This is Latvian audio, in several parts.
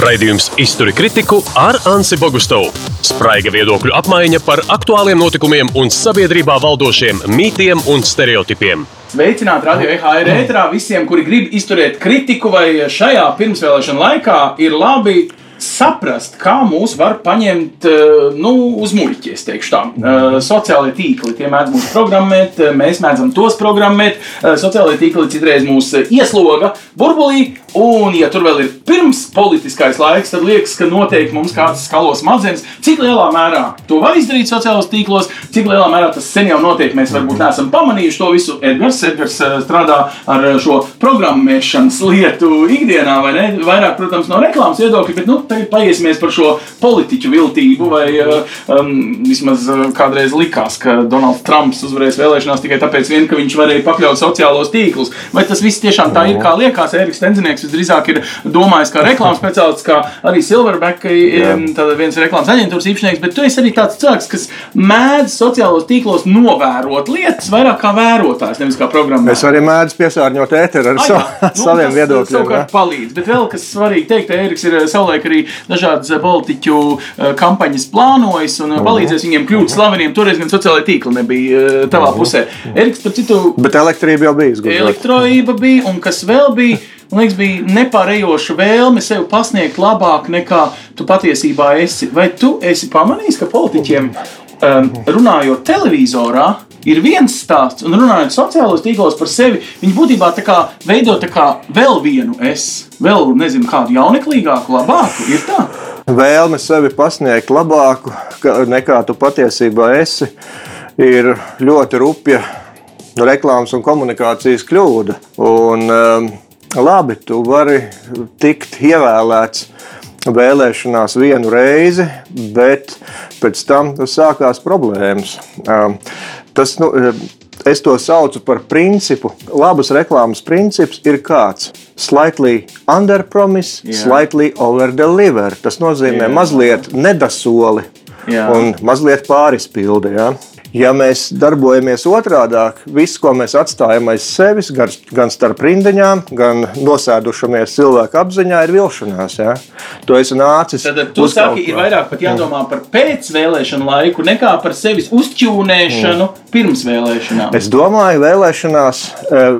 Raidījums Izturi kritiku ar Ansi Bogustovu. Spraiga viedokļu apmaiņa par aktuāliem notikumiem un sabiedrībā valdošiem mītiem un stereotipiem. Sveicināt radio EHR ēterā visiem, kuri grib izturēt kritiku vai šajā pirmsvēlēšana laikā ir labi saprast, kā mūs var paņemt eh, nu, uz muļķi. Tā. Uh, sociālajie tīkli tie mēdz mūs programmēt, eh, mēs mēdzam tos programmēt. Sociālajie tīkli citreiz mūs iesloga burbulī, un, ja tur vēl ir pirms politiskais laiks, tad liekas, ka noteikti mums kāds skalo smadzenes. Cik lielā mērā to var izdarīt sociālajos tīklos, cik lielā mērā tas sen jau notiek, mēs varbūt neesam pamanījuši to visu. Edgars, Edgars strādā ar šo programmēšanas lietu ikdienā, vai ne? Vairāk, protams, no reklāmas viedokļa, bet nu, paiesimies par šo politiķu viltību, vai uh, um, vismaz uh, kādreiz likās, ka Donalds Trumps uzvarēs vēlēšanās tikai tāpēc, vien, ka viņš varēja pakļaut sociālos tīklus. Vai tas viss tiešām tā ir, kā liekas? Eriks Tenzinieks visdrīzāk ir domājis kā reklāmas speciālists, kā arī Silverback, um, viens reklāmas aģentūras īpašnieks, bet tu esi arī tāds cilvēks, kas mēdz sociālos tīklos novērot lietas vairāk kā vērotājs, nevis kā programmētājs. Es arī mēdzu piesārņot ēteru ar, sa nu, saviem viedokļiem. Tas savukārt palīdz, bet vēl kas svarīgi teikt, Eriks ir savulaik arī dažādas eh, politiķu eh, kampaņas plānojas un uh, palīdzēs viņiem kļūt slaveniem. Toreiz gan sociālai tīkli nebija tavā pusē. Eriks, par citu. Bet elektrība jau bija. Elektrība bija un kas vēl bija. Man liekas, bija nepārējoša vēlme sev pasniegt labāk nekā tu patiesībā esi. Vai tu esi pamanījis, ka politiķiem um, runājot televizorā, ir viens stāsts, un runājot sociālajos tīklos par sevi, viņi būtībā tā kā veido tā kā vēl vienu es, vēl nezinu, kādu jauneklīgāku, labāku. Ir tā. Vēlme sevi pasniegt labāku nekā tu patiesībā esi, ir ļoti rupja reklāmas un komunikācijas kļūda. Un, um, labi, tu vari tikt ievēlēts vēlēšanās vienu reizi, bet pēc tam sākās problēmas. Tas, nu, es to saucu par principu. Labas reklāmas princips ir kāds. Slightly under promise, yeah. slightly over deliver. Tas nozīmē yeah. mazliet nedasoli yeah. un mazliet pārispildi. Ja? Ja mēs darbojamies otrādi, viss, ko mēs atstājam aiz sevis, gan, starp rindiņām, gan nosēdušamies cilvēku apziņā, ir vilšanās. Ja? Tu esi nācis. Tad tu saki, ir vairāk jādomā par pēcvēlēšanu laiku nekā par sevis uzķūnēšanu mm. pirms vēlēšanām. Es domāju, vēlēšanās, eh,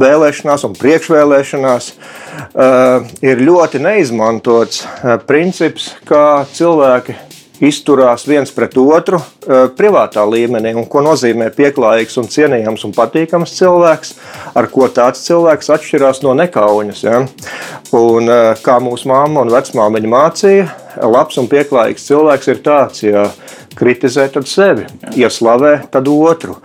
vēlēšanās un priekšvēlēšanās eh, ir ļoti neizmantots eh, princips, kā cilvēki izturās viens pret otru uh, privātā līmenī, un ko nozīmē pieklājīgs, un cienījams un patīkams cilvēks, ar ko tāds cilvēks atšķirās no nekauņas. Ja? Un, uh, kā mūsu māma un vecmāmiņa mācīja, labs un pieklājīgs cilvēks ir tāds, ja kritizē tad sevi, ja slavē, tad otru.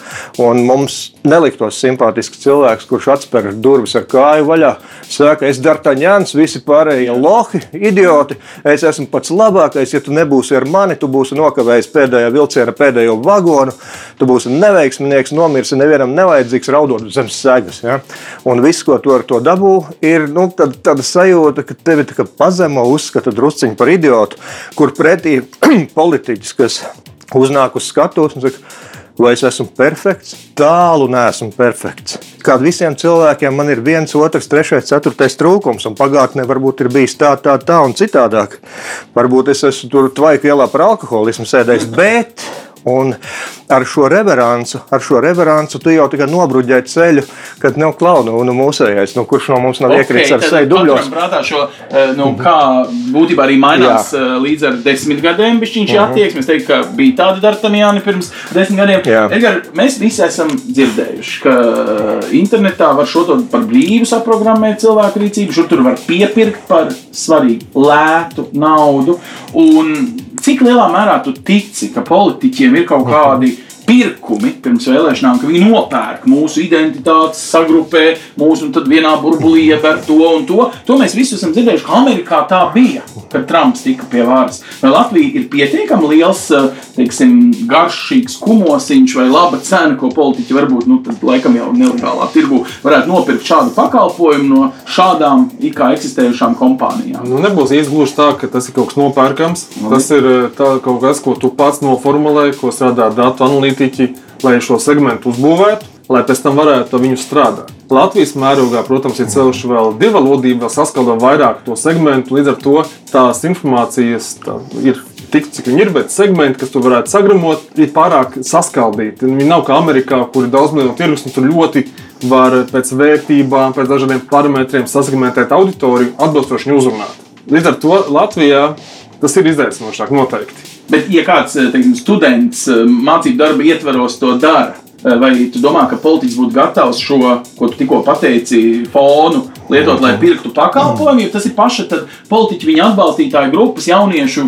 Un mums neliktos simpātisks cilvēks, kurš atver durvis ar kāju vaļā, saka, es Dartaņāns, visi pārējie lohi, idioti, es esmu pats labākais, ja tu nebūsi ar mani, tu būsi nokavējis pēdējā vilciena pēdējo vagonu, tu būsi neveiksminieks, nomirsi, nevienam nevajadzīgs, raudot zem segas. Ja? Un viss, ko tu ar to dabū, ir nu, tad, tāda sajūta, ka tevi tā pazemo uzskata drusciņi par idiotu, kur pretī politiķis, kas uznāk uz skatuves un saka, vai es esmu perfekts? Tālu nesmu perfekts. Kā visiem cilvēkiem, man ir viens, otrs, trešais, ceturtais trūkums, un pagātnē varbūt ir bijis tā, tā, tā un citādāk. Varbūt es esmu tur tvaiku ielā par alkoholismu sēdējis, bet Un ar šo reveransu, ar šo reveransu tu jau nobruģē ceļu, kad nav klauna un mūsējais, nu, kurš no mums nav okay, iekritis ar seju dubļos. Prātā šo, eh, nu, kā būtībā arī mainās Jā. Eh, līdz ar desmit gadiem bišķiņš uh -huh. attieksmes. Teikt, ka bija tādi Dartanjāni pirms desmit gadiem. Edgar, mēs visi esam dzirdējuši, ka internetā var šo to par brīvu saprogrammēt cilvēku rīcību, šur tur var piepirkt par svarīgu lētu naudu. Un cik lielā mērā tu tici, ka politiķiem ir kaut kādi pirkumi pirms vēlēšanām, ka viņi nopērk mūsu identitātes, sagrupē mūsu un tad vienā burbulī iever to un to. To mēs visi esam dzirdējuši, ka Amerikā tā bija, kad Trumps tika pie varas. Vai Latvija ir pietiekami liels, eh, teiksim, garšīgs kumosiņš vai laba cena, ko politiķi varbūt, nu, tad laikam jau nelegālā tirgu varētu nopirkt šādu pakalpojumu no šādām ikā eksistējušām kompānijām? Nu, nebūs izgluži tā, ka tas ir kaut kas nopērkams. Nu, tas ir eh, tā, kaut kas, ko tu pats noformulē, ko strādā datu analītika politiķi, lai šo segmentu uzbūvētu, lai pēc tam varētu viņu strādāt. Latvijas mērogā, protams, ir ceļš vēl divvalodība, vēl saskalo vairāk to segmentu. Līdz ar to tās informācijas tā, ir tik, cik viņi ir, bet segmenti, kas tu varētu sagramot, ir pārāk saskaldīti. Viņi nav kā Amerikā, kur ir daudz miljonu tirgus, un tur ļoti var pēc vērtībām, pēc dažādiem parametriem sasegmentēt auditoriju, atbilstoši uzrunāt. Līdz ar to Latvijā tas ir izaicinošāk noteikti. Bet, ja kāds teiksim, students mācību darba ietvaros to dara, vai tu domā, ka politiķis būtu gatavs šo, ko tu tikko pateici, fonu lietot, lai pirktu pakalpojumu, jo tas ir paša politiķa, viņa atbalstītāju grupas, jauniešu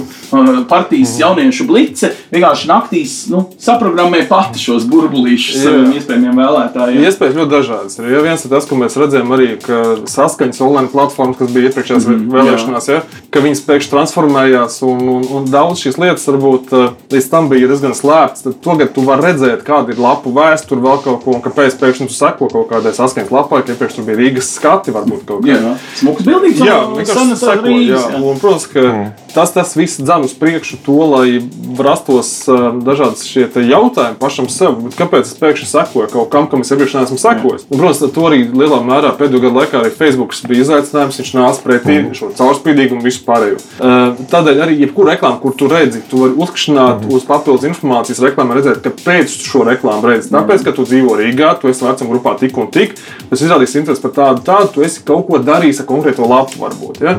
partijas, jauniešu blice. Vienkārši naktīs nu, saprogrammē pati šos burbulīšus saviem iespējamiem vēlētājiem. Iespējas ļoti dažādas. Ir ja viens ir tas, ko mēs redzējām arī, ka saskaņas online platformas, kas bija iepriekšējās mm, vēlēšanās, ja, ka viņas pēkšņi transformējās un, un, un daudz šīs lietas varbūt līdz tam bija diezgan slēptas. Tad tagad tu vari redzēt, kāda ir lapu vēsture, vēl kaut ko, un kāpēc pēkšņi tu seko kaut kādai saskaņas lapai, ka iepriekš tur bija Rīgas skati. Varbūt varbūt kaut kādā. Smuks bildīgs. Jā, vienkārši seko. Jā. Un, protams, ka mm. tas, tas viss dzan uz priekšu to, lai rastos uh, dažādas šie jautājumi pašam sev. Bet kāpēc es pēkšņi sekoju kaut kam, kam es iepriekš neesmu sekojis? Un, protams, to arī lielā mērā pēdējo gadu laikā arī Facebook bija izaicinājums. Viņš nāca pretī mm. šo caurspīdīgumu un visu pārējo. Uh, tādēļ arī jebkura reklāma, kur tu redzi, tu vari uzkšanāt mm. uz papildus informācijas reklāmā, redzēt, kāpēc tu šo reklāmu redzi. Tāpēc, ka tu dzīvo Rīgā, tu esi vecuma grupā tik un tik. Tas izrādīs interesi par tādu, tādu, tu esi kaut ko darījis ar konkrēto lapu. Varbūt, ja?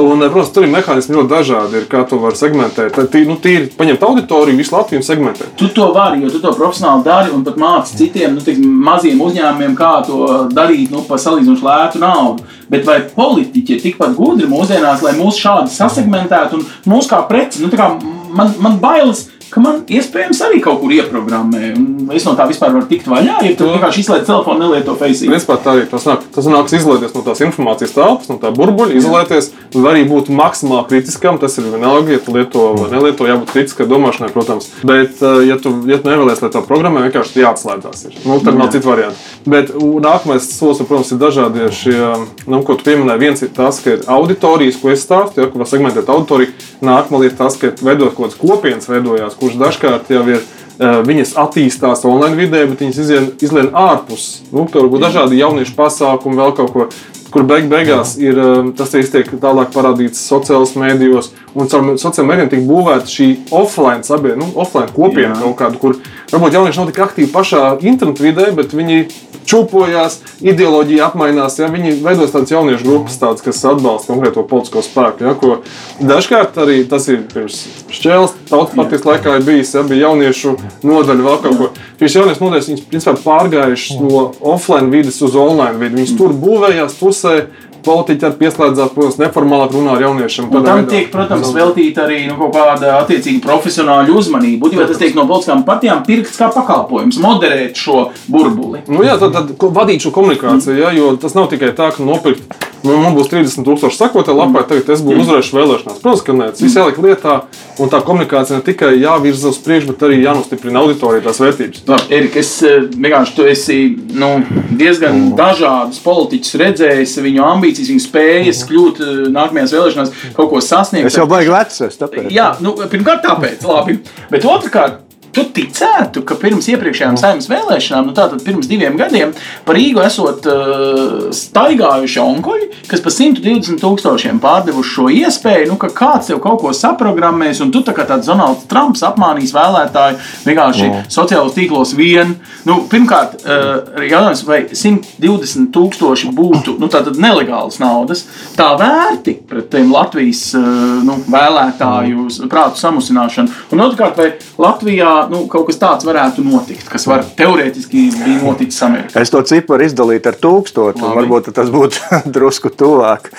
Un, protams, tur ir mehānismi ļoti dažādi, ir, kā to var segmentēt. Tad, nu, tīri paņemt auditoriju, visu Latviju segmentēt. Tu to vari, jo tu to profesionāli dari un pat māci citiem nu, tiksim, maziem uzņēmumiem, kā to darīt nu, par salīdzinoši lētu naudu. Bet vai politiķi ir tikpat gudri mūsdienās, lai mūs šādi sasegmentētu un mūs kā preci? Nu, kā man, man bailes ka man iespējams arī kaut kur ieprogrammē. Es no tā vispār varu tikt vaļā, ja tu vienkārši izslēdz telefonu, nelieto Facebook. Principā tā arī tas nāk. Tas nāks izolēties no tās informācijas telpas, no tā burbuļa, izolēties, vai arī būt maksimāli kritiskam. Tas ir vienalga, ja tu lieto vai nelieto, jābūt kritiskai domāšanai, protams. Bet, eh, ja tu, ja tu nevēlies, lai tā programmā vienkārši jāatslēdzās, ir. Nu, tad nav citu variantu. Bet nākamais solis, protams, ir dažādie šie, nu, ko tu pieminēji. Viens ir tas, ka ir auditorijas, ko es stāstu, ja, ko segmentēt auditoriju. Nākamā lieta ir tas, ka veidot kaut kādas kopienas veidojās kurš dažkārt jau ir. Viņas attīstās online vidē, bet viņas izlien, izlien ārpus. Nu, tur būs dažādi jauniešu pasākumi, vēl kaut ko kur beig beigās ir tas tiek tālāk parādīts sociālajos mēdījos. Un caur sociālajiem mēdījiem tiek būvēta šī offline sabiedrība, nu, offline kopiena kaut kāda, kur varbūt jaunieši nav tik aktīvi pašā internetu vidē, bet viņi čūpojās, ideoloģija apmainās. Ja, viņi veidos tādas jauniešu grupas, tādas, kas atbalsta konkrēto politisko spēku. Ja, ko dažkārt arī tas ir pirms šķēles, tautas partijas laikā ir bijis, ja bija jauniešu nodaļa vēl kaut ko. Šīs jauniešu nodaļas, viņas principā pārgājušas no offline vidas uz online vidi. Viņas tur būvējās, pusē politiķi arī pieslēdzās, protams, neformālāk runā ar jauniešiem. Un tam tiek, protams, veltīta arī nu, kaut kāda attiecīga profesionāla uzmanība. Būtībā tas tiek no politiskām partijām pirkts kā pakalpojums, moderēt šo burbuli. Nu, jā, tad, tad vadīt šo komunikāciju, ja, jo tas nav tikai tā, ka nopirkt Nu, man būs 30,000 sekotāju lapā, tagad es būšu uzvarējuši vēlēšanās. Protams, ka nē, tas viss jāliek lietā, un tā komunikācija ne tikai jāvirza uz priekšu, bet arī jānostiprina auditorija tās vērtības. No, Erika, es eh, vienkārši tu esi nu, diezgan mm. dažādus politiķus redzējis, viņu ambīcijas, viņu spējas mm. kļūt eh, nākamajās vēlēšanās, kaut ko sasniegt. Es jau baigi vecs, tāpēc. Jā, nu, pirmkārt tāpēc, labi. Bet otrkārt, Tu ticētu, ka pirms iepriekšējām saimnes vēlēšanām, nu tātad pirms diviem gadiem, par Rīgu esot uh, staigājuši onkuļi, kas par 120 tūkstošiem pārdevuši šo iespēju, nu, ka kāds tev kaut ko saprogrammēs, un tu tā kā tāds Donalds Trumps apmānīs vēlētāju vienkārši wow. sociālos tīklos vien. Nu, pirmkārt, uh, jautājums, vai 120 tūkstoši būtu nu, nelegālas naudas, tā vērti pret tiem Latvijas uh, nu, vēlētāju prātu samusināšanu. Un otrkārt, vai Latvijā nu, kaut kas tāds varētu notikt, kas var teorētiski bija noticis Amerikā. Es to ciparu izdalītu ar tūkstošu, un varbūt tas būtu drusku tuvāk.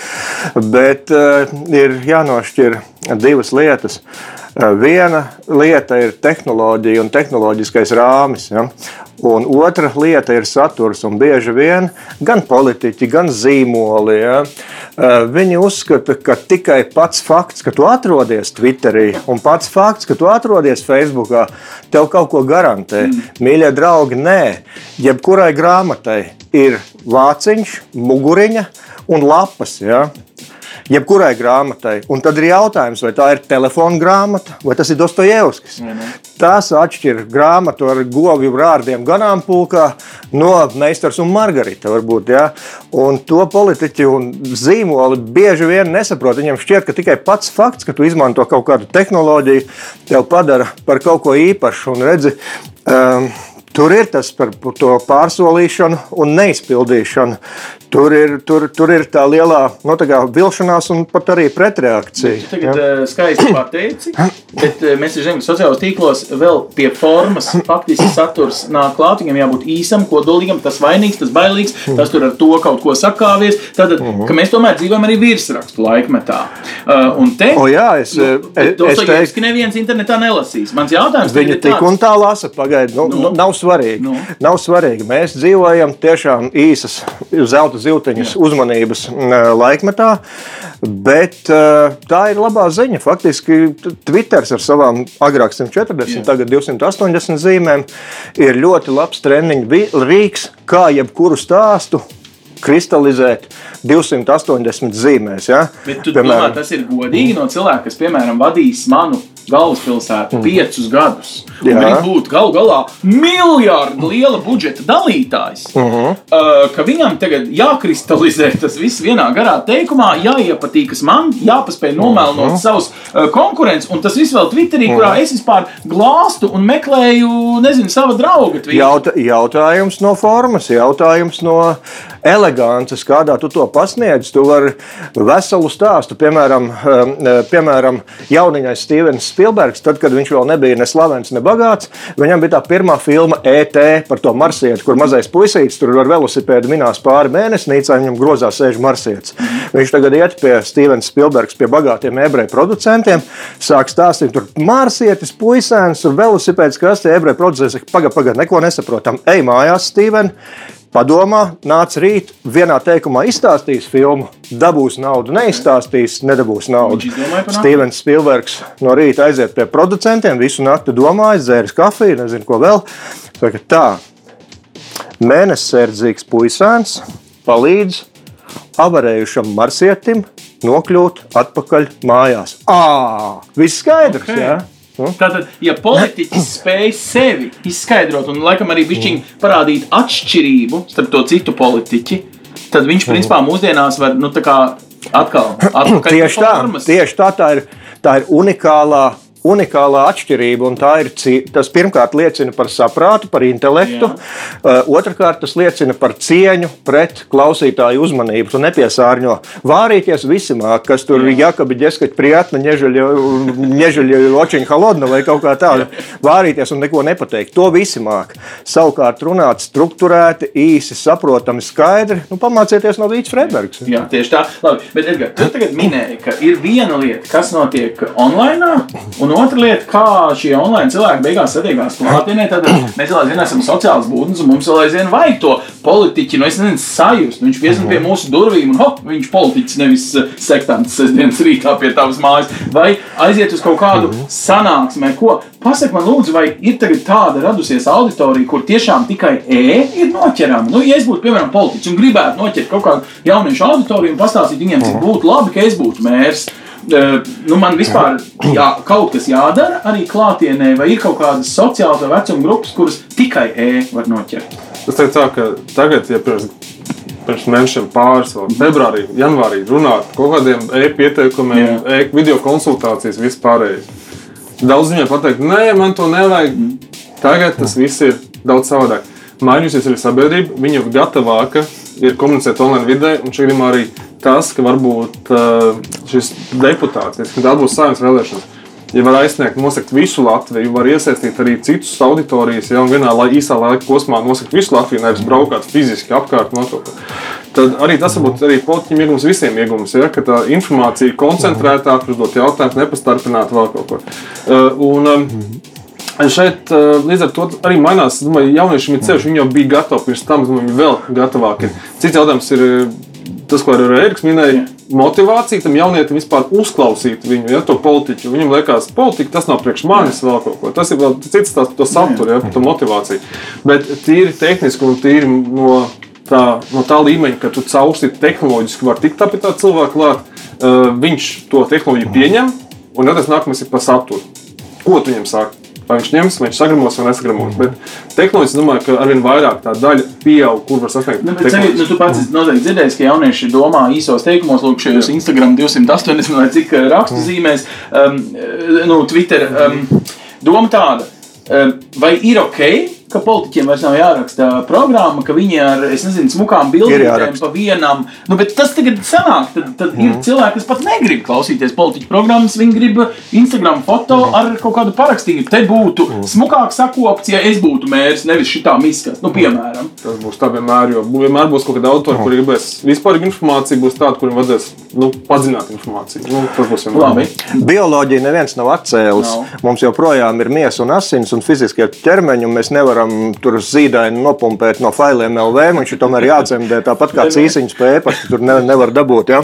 Bet uh, ir jānošķir divas lietas. Uh, viena lieta ir tehnoloģija un tehnoloģiskais rāmis. Ja? Un otra lieta ir saturs. Un bieži vien gan politiķi, gan zīmoli ja, viņi uzskata, ka tikai pats fakts, ka tu atrodies Twitterī un pats fakts, ka tu atrodies Facebookā, tev kaut ko garantē. Mm. Mīļie draugi, nē, jebkurai grāmatai ir vāciņš, muguriņa un lapas. Ja. Jebkurai grāmatai. Un tad ir jautājums, vai tā ir telefona grāmata vai tas ir Dostojevskis. Tas atšķir grāmatu ar govju rārdiem ganāmpulkā no Meistars un Margarita. Varbūt, ja? un to politiķi un zīmoli bieži vien nesaprot. Viņam šķiet, ka tikai pats fakts, ka tu izmanto kaut kādu tehnoloģiju, tev padara par kaut ko īpašu. Un redzi, um, Tur ir tas par to pārsolīšanu un neizpildīšanu. Tur ir, tur, tur ir tā lielā no, nu, tā vilšanās un pat arī pretreakcija. Tu tagad ja? Eh, skaisti pateici, bet eh, mēs zinām, ka sociālajos tīklos vēl pie formas faktiski saturs nāk klāt. Viņam jābūt īsam, kodolīgam, tas vainīgs, tas bailīgs, tas tur ar to kaut ko sakāvies. Tad, mhm. mēs tomēr dzīvojam arī virsrakstu laikmetā. Uh, un te, o, jā, es, nu, es, es teiktu, ka neviens internetā nelasīs. Mans jautājums Viņa tik un tā lasa, pagaidi, nu, nu, nav svarīgi. Nu. Nav svarīgi. Mēs dzīvojam tiešām īsas zelta zilteņas uzmanības laikmetā. Bet tā ir labā ziņa. Faktiski Twitter ar savām agrāk 140, Jā. tagad 280 zīmēm ir ļoti labs treniņu rīks, kā jebkuru stāstu kristalizēt 280 zīmēs. Ja? Bet tu piemēram, domā, tas ir godīgi no cilvēka, kas, piemēram, vadīs manu galvaspilsētu mm. piecus gadus. Viņš būtu galu galā miljardu liela budžeta dalītājs. Mm -hmm. uh, ka viņam tagad jākristalizē tas viss vienā garā teikumā, jāiepatīkas man, jāpaspēj nomēlnot mm -hmm. savus uh, konkurentus. Un tas viss vēl Twitterī, mm -hmm. kurā es vispār glāstu un meklēju, nezinu, savu draugu. Jaut, jautājums no formas, jautājums no elegances, kādā tu to pasniedz. Tu vari veselu stāstu, piemēram, um, piemēram jauniņais Stevens Spilbergs, tad, kad viņš vēl nebija ne slavens, ne bagāts, viņam bija tā pirmā filma ET par to marsieti, kur mazais puisītis tur ar velosipēdu minās pāri mēnesnīcā, viņam grozā sēž marsietis. Viņš tagad iet pie Stevens Spilbergs, pie bagātiem ebreju producentiem, sāk stāstīt, tur marsietis, puisēns, velosipēds, kas tie ebreju producenti saka, pagaidi, pagaidi, neko nesaprotam. Ej mājās, Steven! Padomā, nāc rīt, vienā teikumā izstāstīs filmu, dabūs naudu, neizstāstīs, nedabūs naudu. Stevens Spilbergs no rīta aiziet pie producentiem, visu nakti domājis, dzēris kafiju, nezinu, ko vēl. Saka, tā, mēnesērdzīgs puisēns palīdz avarējušam marsietim nokļūt atpakaļ mājās. Ā, viss skaidrs, okay. Ja? Tātad, ja politiķis spēj sevi izskaidrot un laikam arī bišķiņ parādīt atšķirību starp to citu politiķi, tad viņš principā mūsdienās var nu, atkal atpakaļ tieši tā, tieši tā, tā ir, tā ir unikālā unikālā atšķirība. Tā ir, tas pirmkārt liecina par saprātu, par intelektu. Jā. Uh, otrakārt, tas liecina par cieņu pret klausītāju uzmanību. Tu nepiesārņo. Vārīties visi māk, kas tur ir jakabi ģeskaļi prietni, nežaļi očiņa halodna vai kaut kā tāda. Vārīties un neko nepateikt. To visi māk. Savukārt runāt struktūrēti, īsi, saprotami, skaidri. Nu, pamācieties no Vīts Fredbergs. Jā, tieši tā. Labi, bet Edgar, tu tagad minēji, ka ir viena lieta, kas notiek online, un Un otra lieta, kā šie online cilvēki beigās satiekās klātienē, tad mēs vēl aizvien esam sociāls būtnes, un mums vēl aizvien vajag to politiķu, nu es nezinu, sajust. Viņš piespriež pie mūsu durvīm, un hop, viņš politiķis nevis eh, sektants sestdienas rītā pie tavas mājas, vai aiziet uz kaut kādu sanāksmē, ko. Pasaka man, lūdzu, vai ir tāda radusies auditorija, kur tiešām tikai E ir noķerama? Nu, ja es būtu, piemēram, politiķis un gribētu noķert kaut kādu jauniešu auditoriju un pastāstīt viņiem, cik būtu labi, ka es būtu mērs nu, man vispār jā, kaut kas jādara arī klātienē, vai ir kaut kādas sociālas vecuma grupas, kuras tikai E var noķert? Es teiktu, tā, ka tagad, ja pirms, pirms mēnešiem pāris, vai februārī, janvārī runāt par kaut kādiem e-pieteikumiem, e-video konsultācijas, vispārējais. Daudz viņiem pateikt, nē, man to nevajag. Tagad tas viss ir daudz savādāk. Mainījusies arī sabiedrība, viņa ir gatavāka ir komunicēt online vidē, un šī ir arī tas, ka varbūt uh, šis deputāts, kad atbūs saimnes vēlēšanas, ja var aizsniegt, nosakt visu Latviju, var iesaistīt arī citus auditorijas, ja vienā lai, īsā laika posmā nosakt visu Latviju, nevis braukāt fiziski apkārt. Tad arī tas var būt arī politiķiem iegums, visiem iegums, ja, ka tā informācija ir koncentrētāka, uzdot jautājumus, nepastarpināt vēl kaut ko. Uh, un, um, Šeit līdz ar to arī mainās. Domāju, jauniešiem ir ceļš, viņi jau bija gatavi pirms tam, viņi vēl gatavāki. Cits jautājums ir tas, ko arī Eriks minēja, motivācija tam jaunietim vispār uzklausīt viņu, ja to politiķu. Viņam liekas, politika tas nav priekš manis vēl kaut ko. Tas ir vēl cits tās par to saturu, ja, par to motivāciju. Bet tīri tehniski un tīri no tā, no tā līmeņa, ka tu caursti tehnoloģiski var tikt pie tā cilvēka klāt. uh, viņš to tehnoloģiju pieņem, un tad tas nākamais ir par saturu. Ko tu viņam saki? Vai viņš ņems, vai viņš sagramos vai nesagramos. Bet tehnoloģiski domāju, ka arvien vairāk tā daļa pieaug, kur var sasniegt. Nu, bet, nu, tu pats noteikti dzirdējis, ka jaunieši domā īsos teikumos, lūk, šajos Instagram 280 vai cik eh, rakstu zīmēs, um, eh, nu, Twitter. Um, doma tāda, um, vai ir ok, ka politiķiem vairs nav jāraksta programma, ka viņi ar, es nezinu, smukām bildīm pa vienam, nu, bet tas tagad sanāk, tad, tad mm. ir cilvēki, kas pat negrib klausīties politiķu programmas, viņi grib Instagram foto mm. ar kaut kādu parakstījumu. Te būtu mm. smukāk sakopts, ja es būtu mērs, nevis šitā miskas, nu, piemēram. Tas būs tā vienmēr, jo vienmēr būs kaut kāda autora, mm. kuri gribēs vispārīgu informāciju, būs tāda, kuriem vajadzēs, nu, padzināt informāciju. Nu, tas būs vienmēr. Labi. Bioloģija neviens nav atcēlis. No. Mums joprojām ir miesa un asins un fiziskie ķermeņi, un mēs nevaram varam tur zīdaini nopumpēt no failiem LV. Viņš ir tomēr jādzemdē tāpat kā cīsiņš pēc e-pasta, tur ne, nevar dabūt. Ja?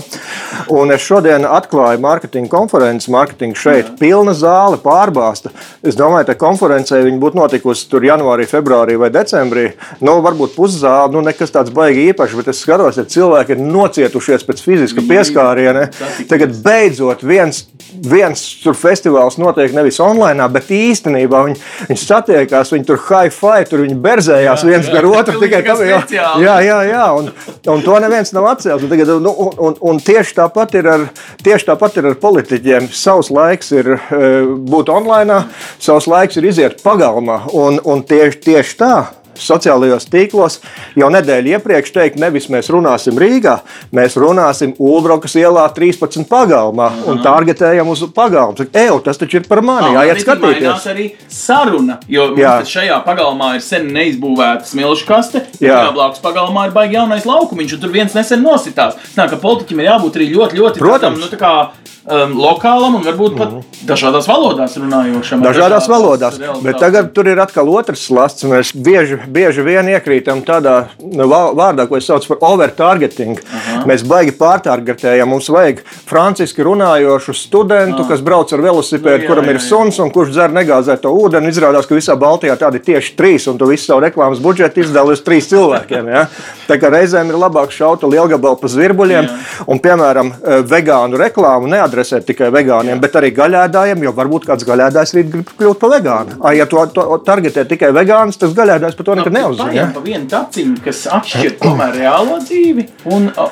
Un es šodien atklāju mārketinga konferenci, mārketinga šeit, pilna zāle pārbāzta. Es domāju, ka konferencē viņi būtu notikusi tur janvārī, februārī vai decembrī. Nu, varbūt puszāle, nu nekas tāds baigi īpašs, bet es skatos, ka cilvēki ir nocietušies pēc fiziska pieskāriena. Tagad beidzot viens, viens tur festivāls notiek nevis online, bet īstenībā viņi, viņi satiekās, viņi tur high five vai tur viņi berzējās jā, viens jā. gar otru. Tikai tam jā, jā, jā, jā un, un to neviens nav atcēlis. Un, tagad, nu, un, un, un tieši tāpat ar, tieši tāpat ir ar politiķiem. Savs laiks ir eh, būt online, savs laiks ir iziet pagalmā. Un, un tieši, tieši tā sociālajos tīklos jau nedēļu iepriekš teikt, nevis mēs runāsim Rīgā, mēs runāsim Ulbrokas ielā 13 pagalmā un mhm. targetējam uz pagalmu. Eju, tas taču ir par mani, jāiet skatīties. arī saruna, jo šajā pagalmā ir sen neizbūvēta smilšu kaste, jā, blakus pagalmā ir baigi jaunais laukumiņš, un tur viens nesen nositās. Nā, ka politiķim ir jābūt arī ļoti, ļoti Protams. tādam, nu, tā um, lokālam un varbūt pat mm. dažādās valodās runājošam. Dažādās valodās, realitāti. bet tagad tur ir atkal otrs slasts. Mēs bieži, bieži vien iekrītam tādā nu, vārdā, ko es saucu par overtargeting. Aha. Mēs baigi pārtargetējam. Mums vajag franciski runājošu studentu, Aha. kas brauc ar velosipēdu, nu, kuram ir suns un kurš dzer negāzēto ūdeni. Izrādās, ka visā Baltijā tādi tieši trīs, un tu visu savu reklāmas budžetu izdali uz trīs cilvēkiem. Ja? Tā kā reizēm ir labāk šauta lielgabalu pa zvirbuļiem, Jā. un, piemēram, eh, vegānu reklāmu neadresēt adresēt tikai vegāniem, Jā. bet arī gaļēdājiem, jo varbūt kāds gaļēdājs rīt grib kļūt par vegānu. A, ja to, to targetē tikai vegāns, tas gaļēdājs par to nekad no, neuzzina. Ja? Pa vienu taciņu, kas atšķir tomēr reālo dzīvi un uh,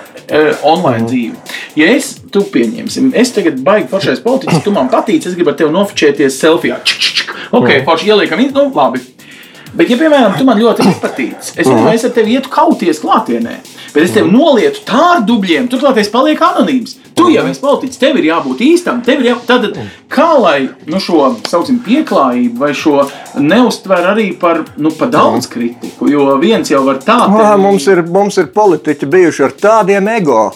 online mm. dzīvi. Ja es, tu pieņemsim, es tagad baigi foršais politiķis, tu man patīc, es gribu ar tevi nofočēties selfijā. Ok, mm. forši ieliekam, nu labi. Bet, ja, piemēram, tu man ļoti patīc, es, mm. es ar tevi ietu kauties klātienē, bet es tevi nolietu tā ar dubļiem, turklāt es palieku anonīms. Tu jau esi politiķis, tev ir jābūt īstam. Ir jā... Tad, kā lai nu, šo saucam, pieklājību vai šo neustver arī par, nu, par daudz kritiku? Jo viens jau var tā teikt. Mums, ir, mums ir politiķi bijuši ar tādiem ego.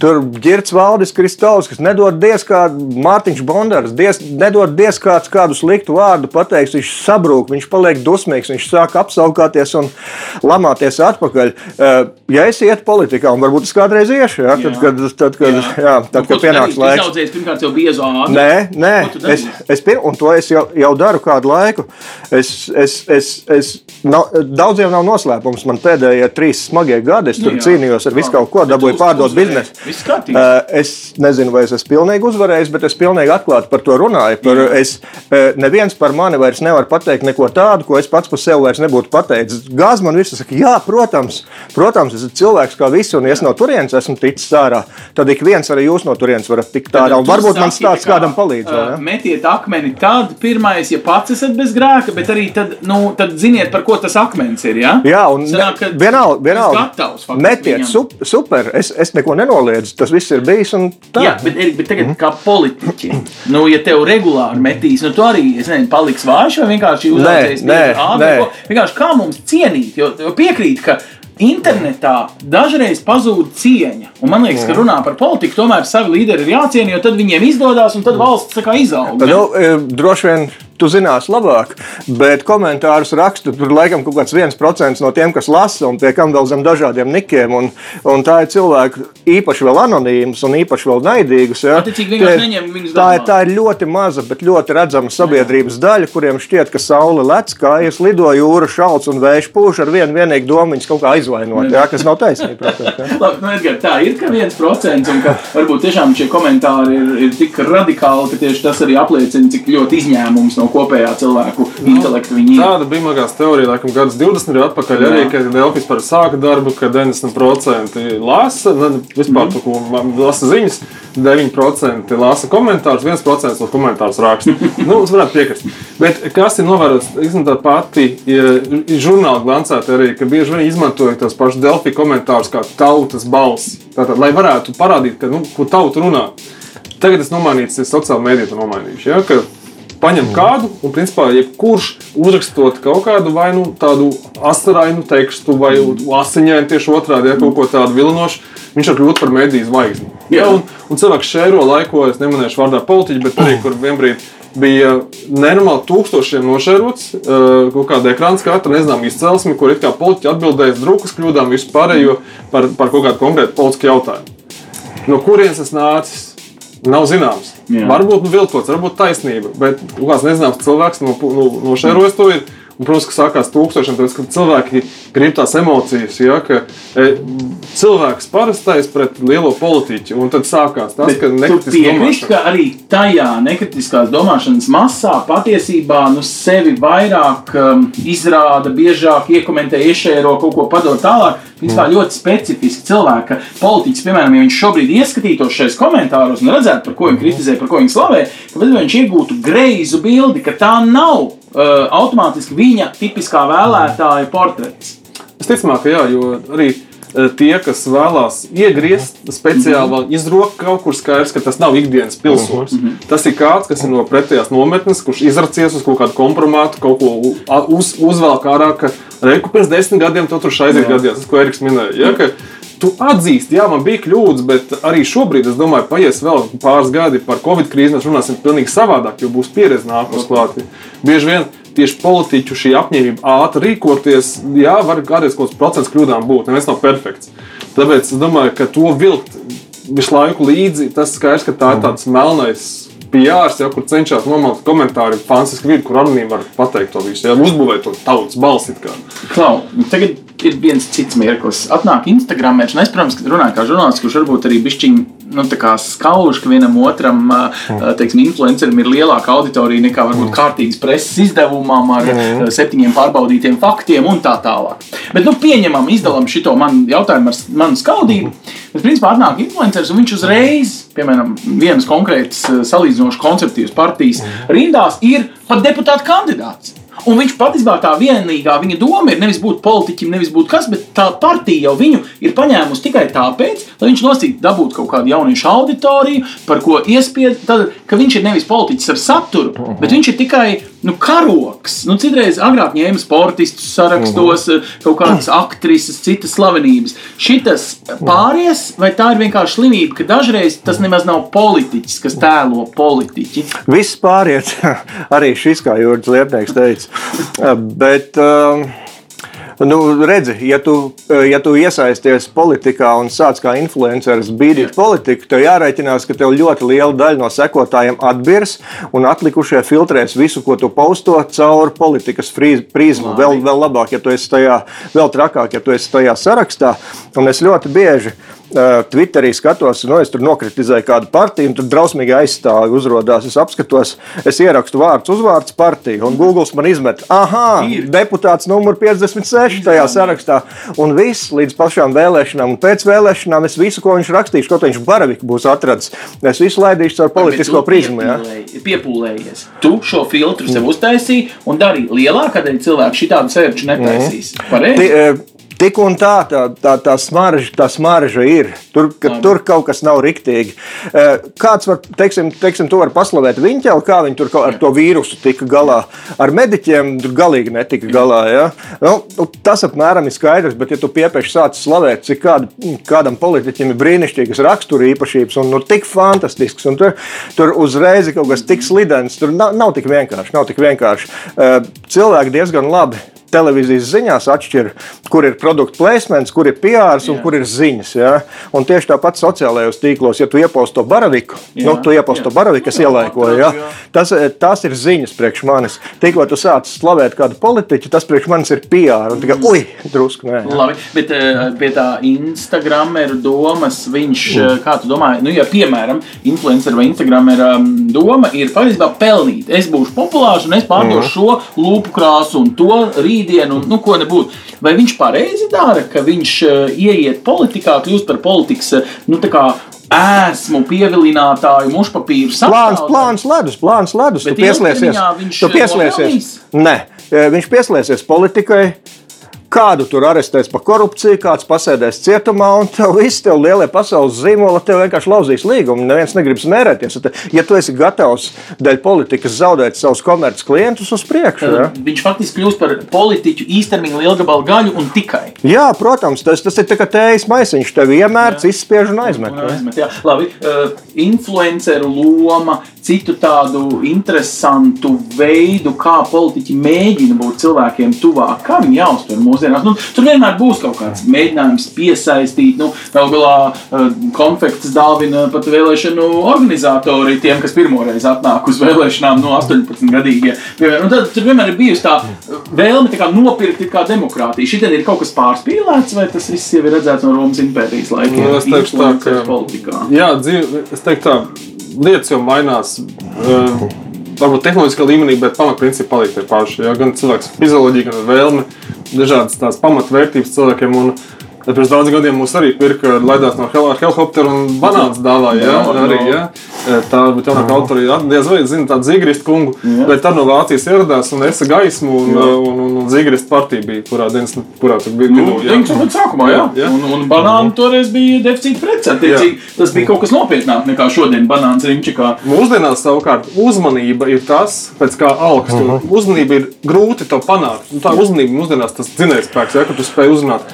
Tur Girts Valdis Kristovs, kas nedod diez kā Mārtiņš Bondars, diez, nedod diez kāds kādu sliktu vārdu pateiks, viņš sabrūk, viņš paliek dusmīgs, viņš sāk apsaukāties un lamāties atpakaļ. Ja es ietu politikā, un varbūt es kādreiz iešu, ja, tad, kad, tad, kad, jā. Jā, tad, nu, kad pienāks laiks. Jūs izaudzējat pirmkārt jau biezu ādu. Nē, nē es, es pir, un to es jau, jau daru kādu laiku. Es, es, es, es, nav, daudziem nav noslēpums. Man pēdējie trīs smagie gadi, es tur nu, jā, cīnījos ar visu kaut ko, dabūju pārdot biznesu. Uh, es nezinu, vai es esmu pilnīgi uzvarējis, bet es pilnīgi atklāti par to runāju. Par, es, uh, neviens par mani vairs nevar pateikt neko tādu, ko es pats par sevi vairs nebūtu pateicis. Gāz man visu saka, jā, protams, protams, es esmu cilvēks kā visi, un es no turienes esmu ticis ārā. Tad ik viens arī jūs no turienes varat tikt ārā. Varbūt man stāsts kādam palīdz. Uh, metiet akmeni tad, pirmais, ja pats esat bez grēka, bet arī tad, nu, tad ziniet, par ko tas akmens ir. Ja? Jā, un Sanāk, vienalga, vienalga. Gatavs, faktiski, metiet, viņam. super, es, es neko nenoliedzu, tas viss ir bijis. Jā, bet, bet tagad mm. kā politiķi, nu, ja tev regulāri metīs, nu, tu arī, nezinu, paliks vājš vai vienkārši uzaucies. Nē, nē. Vienkārši kā mums cienīt, jo piekrīt, ka internetā dažreiz pazūd cieņa. Un man liekas, ka runā par politiku, tomēr savi līderi ir jāciena, jo tad viņiem izdodas un tad valsts izaug. Nu, e, droši vien tu zināsi labāk, bet komentārus rakstu tur laikam kaut kāds viens procents no tiem, kas lasa, un pie kam vēl zem dažādiem nikiem. Un, un tā ir cilvēki īpaši vēl anonīms un īpaši vēl naidīgus. Ja. Viņus tā, ir, tā ir ļoti maza, bet ļoti redzama sabiedrības daļa, kuriem šķiet, ka saule lec, kājas lido jūra šalts un vējš pūš ar vienu vienīgu domu viņus kaut kā aizvainot, ja, kas nav taisnība. Protams, ja. Labi, nu, Edgar, tā ir, ka viens procents, un ka varbūt tiešām šie komentāri ir, ir tik radikāli, ka tieši tas arī apliecina, cik ļoti izņēmums no kopējā cilvēku intelekta viņi. Tāda bija magās teorija, laikam, gadus 20 gadu atpakaļ. Jā. Arī, kad Delfis par sāka darbu, ka 90% lasa, ne, vispār to, ko ma- lasa ziņas, 9% lasa komentārus, 1% no komentārus raksta. nu, es varētu piekrist. Bet kas ir novērots, tā pati ja, žurnāla glancēta arī, ka bieži vien izmantoja tos pašus Delfi komentārus kā tautas balsi. Tātad, lai varētu parādīt, ka, nu, ko tauta runā. Tagad tas nomainīts, ir sociāla mēdīja to nomainījuši. Ja, ka paņem kādu, un principā jebkurš uzrakstot kaut kādu vai nu tādu asarainu tekstu, vai asiņainu tieši otrādi, ja kaut ko tādu vilinošu, viņš var kļūt par mediju zvaigzni. Ja, un, un cilvēks šēro laiko, es nemanīšu vārdā politiķi, bet arī kur vienbrīd bija nenormāli tūkstošiem nošērots uh, kaut kāda ekrāna skata, nezinām izcelsmi, kur it kā politiķi atbildēs drukas kļūdām, visu pārējo par, par kaut kādu konkrētu politisku jautājumu. No kurienes tas nācis? Nav zināms. Jā. Varbūt nu, viltots, varbūt taisnība, bet kaut kāds nezināms cilvēks no, no, nošērojas to. Ir. Un, protams, ka sākās tūkstošiem, tāpēc, ka cilvēki grib tās emocijas, ja, ka e, cilvēks parastais pret lielo politiķu, un tad sākās tas, Bet ka nekritiski piekrīti, ka arī tajā nekritiskās domāšanas masā patiesībā nu, sevi vairāk um, izrāda, biežāk iekomentē, iešēro kaut ko padod tālāk. Principā ļoti specifiski cilvēki, ka politiķis, piemēram, ja viņš šobrīd ieskatītos šajos komentāros un redzētu, par ko viņi kritizē, par ko viņi slavē, tad viņš iegūtu greizu bildi, ka tā nav uh, automātiski viņa tipiskā vēlētāja portrets. Visticamāk, ka jā, jo arī e, tie, kas vēlās iegriezt speciāli, vēl izroka kaut kur skaidrs, ka tas nav ikdienas pilsonis. Tas ir kāds, kas ir no pretējās nometnes, kurš izracies uz kaut kādu kompromātu, kaut ko uz, uzvelk ārā, ka reku pirms desmit gadiem to tur šaiziet gadījās, tas, ko Eriks minēja. Ja, ka, Tu atzīsti, jā, man bija kļūdas, bet arī šobrīd, es domāju, paies vēl pāris gadi par Covid krīzi. Mēs runāsim pavisam savādāk, jo būs pieredze nākotnē klāta. Bieži vien tieši politiķu šī apņēmība ātri rīkoties, jā, var kādreiz kaut kāds procents kļūdām būt. Neviens nav perfekts. Tāpēc es domāju, ka to vilkt visu laiku līdzi, tas skaidrs, ka tā ir tāds melnais. PRs, ja, kur cenšas nomalt komentāru, fantastiski vidi, kur anonīmi var pateikt to visu. Ja, uzbūvēt to tautas balsi. Klau, tagad ir viens cits mirklis. Atnāk Instagram, un es, protams, runāju kā žurnālists, kurš varbūt arī bišķiņ, nu, skauž, ka vienam otram, ā, teiksim, influencerim ir lielāka auditorija nekā varbūt kārtīgas preses izdevumam ar ā, septiņiem pārbaudītiem faktiem un tā tālāk. Bet, nu, pieņemam, izdalām šo man jautājumu ar manu skaudību. Bet, principā, atnāk influenceris un viņš uzreiz, piemēram, vienas konkrētas ā, salīdzinoši konservatīvas partijas rindās ir pat deputāta kandidāts. Un viņš patiesībā tā vienīgā viņa doma ir nevis būt politiķim, nevis būt kas, bet tā partija jau viņu ir paņēmusi tikai tāpēc, lai viņš nosītu dabūt kaut kādu jauniešu auditoriju, par ko iespied, tad, ka viņš ir nevis politiķis ar saturu, bet viņš ir tikai nu, karoks. Nu, citreiz agrāk ņēma sportistus sarakstos, kaut kādas aktrises, citas slavenības. Šitas pāries, vai tā ir vienkārši slimība, ka dažreiz tas nemaz nav politiķis, kas tēlo politiķi? Viss pāriet, arī šis, kā Jurgis Liepnieks teica. Bet, um, Nu, redzi, ja tu, ja tu iesaisties politikā un sāc kā influenceris bīdīt politiku, tev jārēķinās, ka tev ļoti liela daļa no sekotājiem atbirs un atlikušie filtrēs visu, ko tu pausto caur politikas prizmu. Vēl, vēl labāk, ja tu esi tajā, vēl trakāk, ja tu esi tajā sarakstā. Un es ļoti bieži uh, Twitterī skatos, nu, es tur nokritizēju kādu partiju, un tur drausmīgi aizstāvi uzrādās. Es apskatos, es ierakstu vārds, uzvārds partiju, un Google man izmet, ah, deputāts numur 56 tajā sarakstā. Un viss līdz pašām vēlēšanām, un pēc vēlēšanām es visu, ko viņš rakstīšu, kaut viņš Baraviku būs atradzis, es visu laidīšu caur politisko prizmu. Ja? Piepūlēji- Piepūlējies. Tu šo filtru sev uztaisīji un darīji lielākā daļa cilvēku šitādu sērču netaisīs. Ti- Pareizi? Tik un tā, tā, tā, tā, smarža, tā smarža ir. Tur, ka, tur kaut kas nav riktīgi. Kāds var, teiksim, teiksim to var paslavēt viņķeli, kā viņi tur ar to vīrusu tika galā. Ar mediķiem tur galīgi netika galā. Ja? Nu, nu, tas apmēram ir skaidrs, bet ja tu piepieši sāc slavēt, cik kād, kādam politiķim ir brīnišķīgas rakstura īpašības un nu, tik fantastisks, un tur, tur uzreiz ir kaut kas tik slidens, tur nav, nav tik vienkārši. Nav tik vienkārši. Cilvēki diezgan labi televīzijas ziņās atšķir, kur ir produktu placements, kur ir PR un kur ir ziņas. Ja? Un tieši tāpat sociālajos tīklos, ja tu ieposti to baraviku, jā, nu, tu ieposti to baraviku, kas ielaikoja, ja? tas, tas ir ziņas priekš manis. Tikko tu sāc slavēt kādu politiķu, tas priekš manis ir PR. Un tikai, ui, drusku nē. Jā. Labi, bet eh, pie tā Instagrameru domas, viņš, mm. kā tu domā, nu, ja piemēram, influencer vai Instagrameru um, doma ir patiesībā pelnīt. Es būšu populārs un es pārdošu mm. šo lūpu krāsu un to rīt rītdienu, nu, ko nebūtu. Vai viņš pareizi dara, ka viņš uh, ieiet politikā, kļūst par politikas uh, nu, esmu pievilinātāju, mušpapīru plāns, plāns ledus, plāns ledus. Bet tu pieslēsies. Tu pieslēsies. Nē, viņš pieslēsies politikai kādu tur arestēs par korupciju, kāds pasēdēs cietumā, un tev viss tev lielie pasaules zīmola, tev vienkārši lauzīs līgumu. Neviens negrib smērēties. Ja tu esi gatavs dēļ politikas zaudēt savus komerces klientus uz priekšu, ja? viņš faktiski kļūst par politiķu īstermiņa lielgabalu gaļu un tikai. Jā, protams, tas, tas ir tikai tējas maisiņš, tev iemērts, izspiež un aizmet. Un aizmet jā. Labi, uh, influenceru loma, citu tādu interesantu veidu, kā politiķi mēģina būt cilvēkiem tuvāk, kā viņi jāuztver mūsdienās. Nu, tur vienmēr būs kaut kāds mēģinājums piesaistīt, nu, galu galā uh, konfekts dāvina pat vēlēšanu organizatori tiem, kas pirmoreiz atnāk uz vēlēšanām no 18 gadīgie. Un tad tur vienmēr ir bijusi tā vēlme tā kā nopirkt kā demokrātiju. Šitien ir kaut kas pārspīlēts, vai tas viss jau ir redzēts no Romas impērijas laikiem? Nu, es teiktu tā, ka politikā. Jā, dzīve, es teiktu tā, lietas jau mainās. Uh, varbūt tehnoloģiskā līmenī, bet pamatprincipi paliek tie paši. Ja? Gan cilvēks fizioloģija, gan vēlme dažādas tās pamatvērtības cilvēkiem. Un, Tad pirms daudziem gadiem mums arī pirka, laidās no hel helikoptera un banāns dāvāja. Ja? No, arī, ja? Tā bija jaunākā autora, diez vai zina tādu Zīgrist kungu, jā. bet tad no Vācijas ieradās un esa gaismu un, un, un, un Zīgrist partija bija, kurā, dienas, kurā tur bija. Nu, jā, jā. sākumā, jā. jā. Un, un banāni toreiz bija deficīta prece. Tas bija kaut kas nopietnāk nekā šodien banāns Rimčikā. Mūsdienās savukārt uzmanība ir tas, pēc kā augsts. Uh -huh. Uzmanība ir grūti to panākt. Tā uzmanība mūsdienās tas dzinējspēks, ja, ka tu spēj uzrunāt.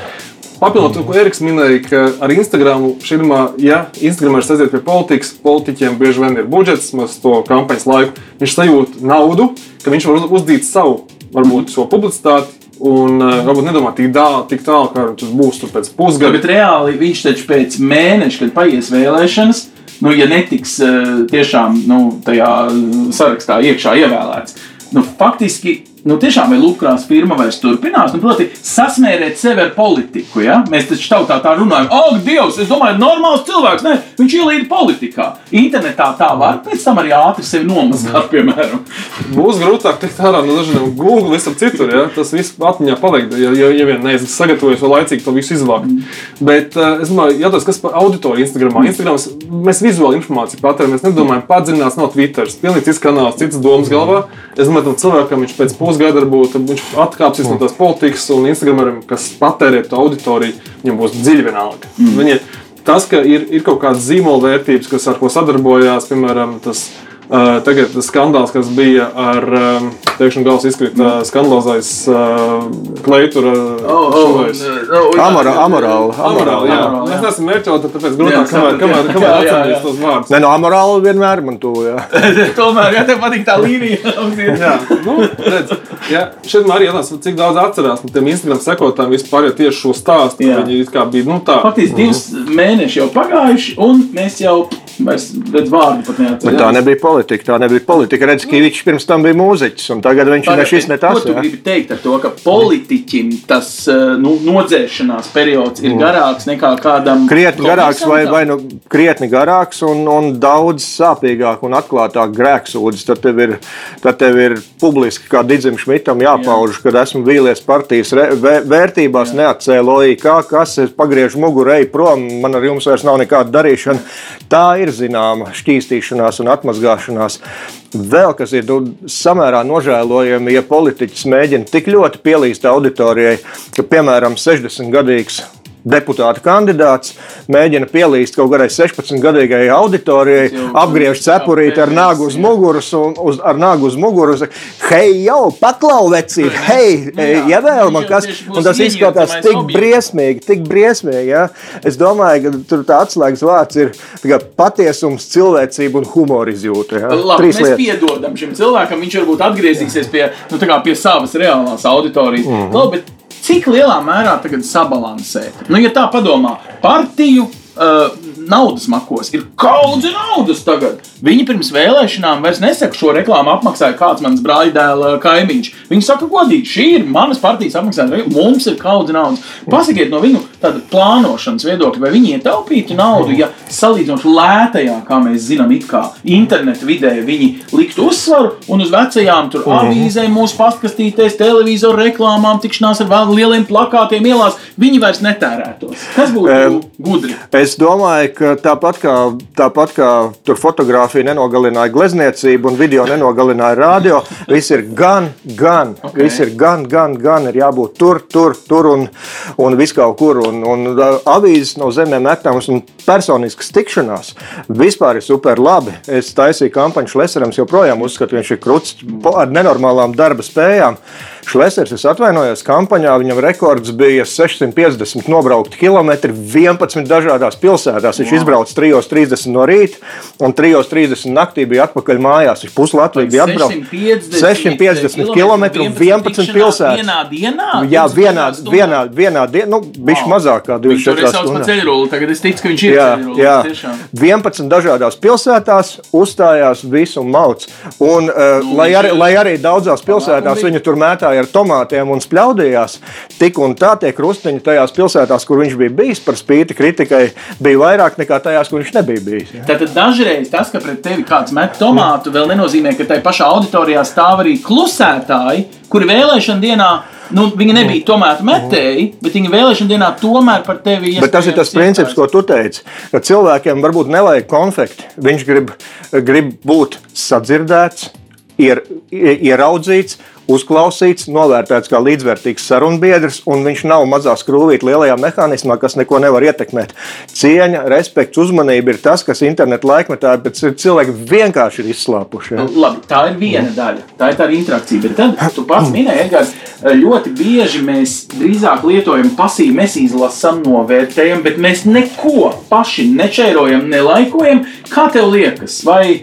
Papildinot to, ko Eriks minēja, ka ar Instagram šīmā, ja Instagram ir saistīts pie politikas, politiķiem bieži vien ir budžets, mēs to kampaņas laiku, viņš sajūt naudu, ka viņš var uzdīt savu, varbūt šo publicitāti. Un uh, varbūt nedomāt tik tālu, tik tālu kā tas būs pēc pusgada. Bet reāli viņš taču pēc mēneša, kad paies vēlēšanas, nu, ja netiks uh, tiešām nu, tajā sarakstā iekšā ievēlēts, nu, faktiski nu, tiešām vai Lukas firma vairs turpinās. Nu, proti, sasmērēt sevi ar politiku. Ja? Mēs taču tautā tā runājam, ak, Dievs, es domāju, normāls cilvēks. Nē, viņš ielīd politikā. Internetā tā var pēc tam arī ātri sevi nomazgāt, piemēram. Būs grūtāk tikt ārā no dažādiem Google, visam citur. Ja? Tas viss atmiņā paliek, ja, ja, ja vien neesmu sagatavojies vai laicīgi to visu izvākt. Mm. Bet uh, es domāju, jautājums, kas par auditoriju Instagramā. Instagrams, mēs vizuāli informāciju patērām, mēs nedomājam padziļināt, nav Twitter. Pilnīgi cits kanāls, cits domas galvā. Es domāju, tam cilvēkam viņš pēc pusgada pusgada varbūt viņš atkāpsies no tās politikas, un Instagram, kas patērē to auditoriju, viņam būs dziļi vienalga. Mm. Viņi, tas, ka ir, ir kaut kādas zīmola vērtības, kas ar ko sadarbojās, piemēram, tas Uh, tagad skandāls, kas bija ar um, teikšanu gals izkrita uh, skandalozais uh, kleitura oh, oh, Amora, amorāli. Amorāli, jā. Mēs neesam mērķoti, tāpēc grūtāk, kamēr, kamēr, kamēr atceramies tos vārdus. Nē, no amorāli vienmēr man to, jā. Tomēr, ja tev patīk tā līnija. jā, nu, redz, jā, šeit man arī jātās, cik daudz atcerās no tiem Instagram sekotājiem vispār jau tieši šo stāstu, ka viņi it kā bija, nu tā. Faktiski divas mēneši jau pagājuši, un mēs jau redz vārdu pat neatceram. Bet tā nebija politika. Tā nebija politika. Redz, ka viņš pirms tam bija mūziķis, un tagad viņš ir šis ne tas. Ko tu gribi teikt ar to, ka politiķim tas eh, nu, nodzēšanās periods ir mm. garāks nekā kādam? Krietni garāks vai, vai nu krietni garāks un, un daudz sāpīgāk un atklātāk grēksūdzes. Tad tev ir, tad tev ir publiski, kā Digim Šmitam, jāpauž, Jā. kad esmu vīlies partijas re, vērtībās, neatcēlu OIK, kas ir pagriež muguru, ej prom, man ar jums vairs nav nekāda darīšana. Tā ir zināma šķīstīšanās un atmazgāšanās. Vēl kas ir samērā nožēlojami, ja politiķis mēģina tik ļoti pielīst auditorijai, ka, piemēram, 60-gadīgs deputāta kandidāts mēģina pielīst kaut kādai 16-gadīgai auditorijai, apgriež cepurīti ar nagu uz muguras un uz, ar nagu uz muguras. Hei, jau paklau vecīt, hei, ja vēl man kas, un tas izskatās tik briesmīgi, tik briesmīgi. Ja? Es domāju, ka tur tā atslēgas vārds ir patiesums, cilvēcība un humora izjūta. Ja? Labi, Trīs mēs lietas. piedodam šim cilvēkam, viņš varbūt atgriezīsies pie, nu, pie savas reālās auditorijas. Mm -hmm. Labi, cik lielā mērā tagad sabalansēt? Nu, ja tā padomā, partiju uh, naudas makos. Ir kaudze naudas tagad. Viņi pirms vēlēšanām vairs nesaka, šo reklāmu apmaksāja kāds mans brāļdēla kaimiņš. Viņi saka, godīgi, šī ir manas partijas apmaksāta. Mums ir kaudze naudas. Pasakiet no viņu tāda plānošanas viedokļa, vai viņi ietaupītu naudu, ja salīdzinoši lētajā, kā mēs zinām, it kā interneta vidē viņi liktu uzsvaru un uz vecajām tur mhm. avīzēm, mūsu pastkastītēs, televizoru reklāmām, tikšanās ar lieliem plakātiem ielās, viņi vairs netērētos. Kas būtu gudri? Es domāju, ka tāpat kā, tāpat kā tur fotografija nenogalināja glezniecību un video nenogalināja radio, viss ir gan, gan, okay. viss ir gan, gan, gan, ir jābūt tur, tur, tur un, un vis kaut kur. Un, un avīzes no zemēm metāmas un personiskas tikšanās vispār ir super labi. Es taisīju kampaņu Šleserams, joprojām uzskatu, viņš ir kruts ar nenormālām darba spējām. Šlesers, es atvainojos, kampaņā viņam rekords bija 650 nobraukti kilometri 11 dažādās pilsētās. Viņš wow. izbrauca 3.30 no rīta un 3.30 naktī bija atpakaļ mājās. Viņš puslatvīgi bija atbraucis 650 km 11 pilsētās. Vienā dienā? Jā, vienā, vienā, vienā dienā, nu, bišķi wow. mazāk kā 24 stundas. Tagad es ticu, ka viņš ir. Tiešām. 11 dažādās pilsētās uzstājās visu un mauc. Un, uh, nu, lai, arī, lai arī daudzās pilsētās viņi tur mētāja ar tomātiem un spļaudījās, tik un tā tie krustiņi tajās pilsētās, kur viņš bija bijis par spīti kritikai, bija vairāk nekā tajās, kur viņš nebija bijis. Ja? Tad dažreiz tas, ka pret tevi kāds met tomātu, vēl nenozīmē, ka tajā pašā auditorijā stāv arī klusētāji, kuri vēlēšana dienā nu, viņi nebija tomēr metēji, bet viņi vēlēšana dienā tomēr par tevi iestājas. Tas ir tas princips, ko tu teici, ka cilvēkiem varbūt nevajag konfekti. Viņš grib, grib būt sadzirdēts, ier, ieraudzīts uzklausīts, novērtēts kā līdzvērtīgs sarunbiedrs, un viņš nav mazā skrūvīte lielajā mehānismā, kas neko nevar ietekmēt. Cieņa, respekts, uzmanība ir tas, kas interneta laikmetā cilvēki vienkārši ir izslāpuši. Ja? Nu, labi, tā ir viena daļa, tā ir tā interakcija. Bet tad tu pats minēji, Edgars, ļoti bieži mēs drīzāk lietojam pasīvu, mēs izlasām, novērtējam, bet mēs neko paši nečērojam, nelaikojam. Kā tev liekas? Vai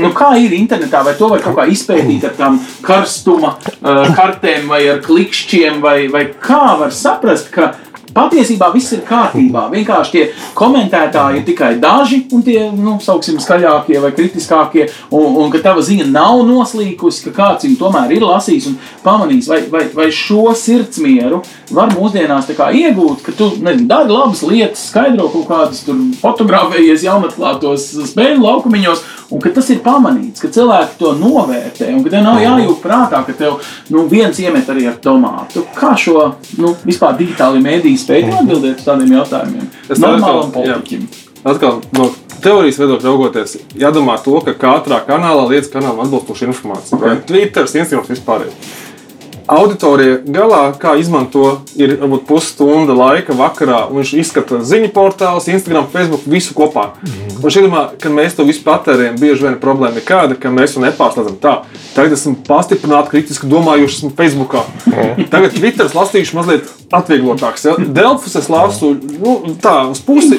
Nu, kā ir internetā, vai to var kaut kā izpētīt ar tām karstuma uh, kartēm, vai ar klikšķiem, vai, vai kā var saprast, ka Patiesībā viss ir kārtībā. Vienkārši tie komentētāji ir tikai daži, un tie, nu, sauksim, skaļākie vai kritiskākie, un, un ka tava ziņa nav noslīkusi, ka kāds viņu tomēr ir lasījis un pamanījis, vai, vai, vai šo sirdsmieru var mūsdienās iegūt, ka tu nezinu, dari labas lietas, skaidro kaut kādas fotografējies jaunatklātos spēļu laukumiņos, un ka tas ir pamanīts, ka cilvēki to novērtē, un ka tev nav jājūt prātā, ka tev nu, viens iemet arī ar tomātu. Kā šo nu, vispār digitāli mēdīju spēj atbildēt uz tādiem jautājumiem. Tas normālam politiķim. Atkal no teorijas viedokļa raugoties, jādomā to, ka katrā kanālā lietas kanālam atbilstoša informācija. Okay. Twitter, Instagram vispār. Auditorija galā, kā izmanto, ir varbūt pusstunda laika vakarā. Viņš izskata ziņu portālus, Instagram, Facebook, visu kopā. Mm. Un šī domā, ka mēs to visu patērējam, bieži vien problēma ir kāda, ka mēs to nepārslēdzam tā. Tagad esmu pastiprināti kritiski domājuši, esmu Facebookā. Mm. Tagad Twitteris lasīšu mazliet atvieglotāks. Ja? Delfus es lasu nu, tā, uz pusi.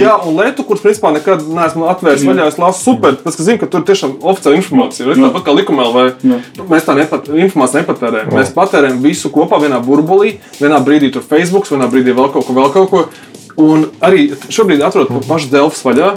Jā, un Lietu, kurš principā nekad neesmu atvērs mm. vaļā, es lasu super, tas, ka zinu, ka tur tiešām oficiāla informācija. Ir tāpat kā likumēl, vai mēs tā nepat, informāciju nepatērējam. Mēs patērējam visu kopā vienā burbulī, vienā brīdī tur Facebook, vienā brīdī vēl kaut ko, vēl kaut ko. Un arī šobrīd atrod to pašu Delfus vaļā.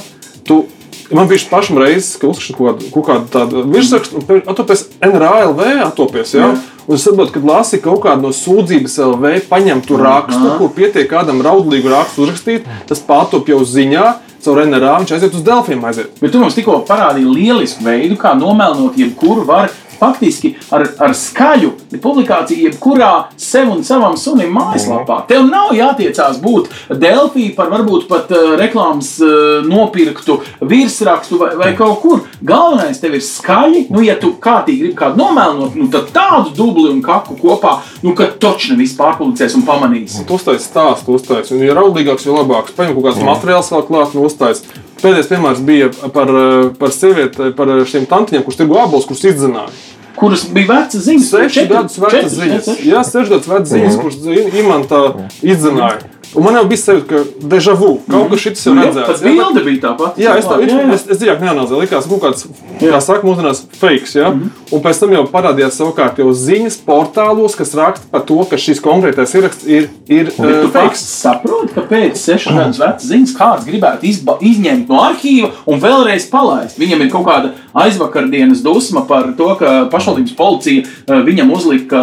Tu, Man bija pašam reizes, ka uzrakstu kaut kaut kādu tādu virsrakstu, un atopies NRLV, atopies, ja? Un es saprotu, ka lasi kaut kādu no sūdzības LV, paņem tu rakstu, kur pietiek kādam raudlīgu rakstu uzrakstīt, tas pārtop jau ziņā, caur NRA, viņš aiziet uz. Aiziet. Bet tu mums tikko parādīji lielisku veidu, kā nomelnot jebkuru var faktiski ar, ar skaļu publikāciju, jebkurā sev un savam sunim mājaslapā. Tev nav jātiecās būt Delfī par varbūt pat uh, reklāmas uh, nopirktu virsrakstu vai, vai kaut kur. Galvenais tev ir skaļi. Nu, ja tu kārtīgi gribi kādu nomēlnot, nu, tad tādu dubli un kaku kopā, nu, ka točni viss pārpublicēs un pamanīs. Tu uztaisīji stāstu, uztaisīji. Un, ja raudīgāks, jo labāks. Paņem kaut kāds materiāls vēl klāt un uztaisīji. Pēdējais piemērs bija par, par sievieti, par šīm tantiņām, kuras tirgo apelsīnus, kuras izdzināja. Kuras bija vecas ziņas, Seši gadus vecas ziņas. Jā, seši gadus vecas ziņas, kuras imantā izdzināja. Un man jau bija sajūta, ka deja vu, kaut kas šis jau Nu, redzēts. Jā, bet- bilde bija tā pati. Jā, es tā jā, jā. es, es dziļāk neanalizēju. Likās, ka kaut kāds, kā saka, mūsdienās fakes. Ja? Mm -hmm. Un pēc tam jau parādījās savukārt jau ziņas portālos, kas raksta par to, ka šis konkrētais ieraksts ir, ir Bet uh, fakes. saproti, ka pēc sešām gadus vecas ziņas kāds gribētu izba, izņemt no arhīva un vēlreiz palaist. Viņam ir kaut kāda aizvakardienas dusma par to, ka pašvaldības policija eh, viņam uzlika,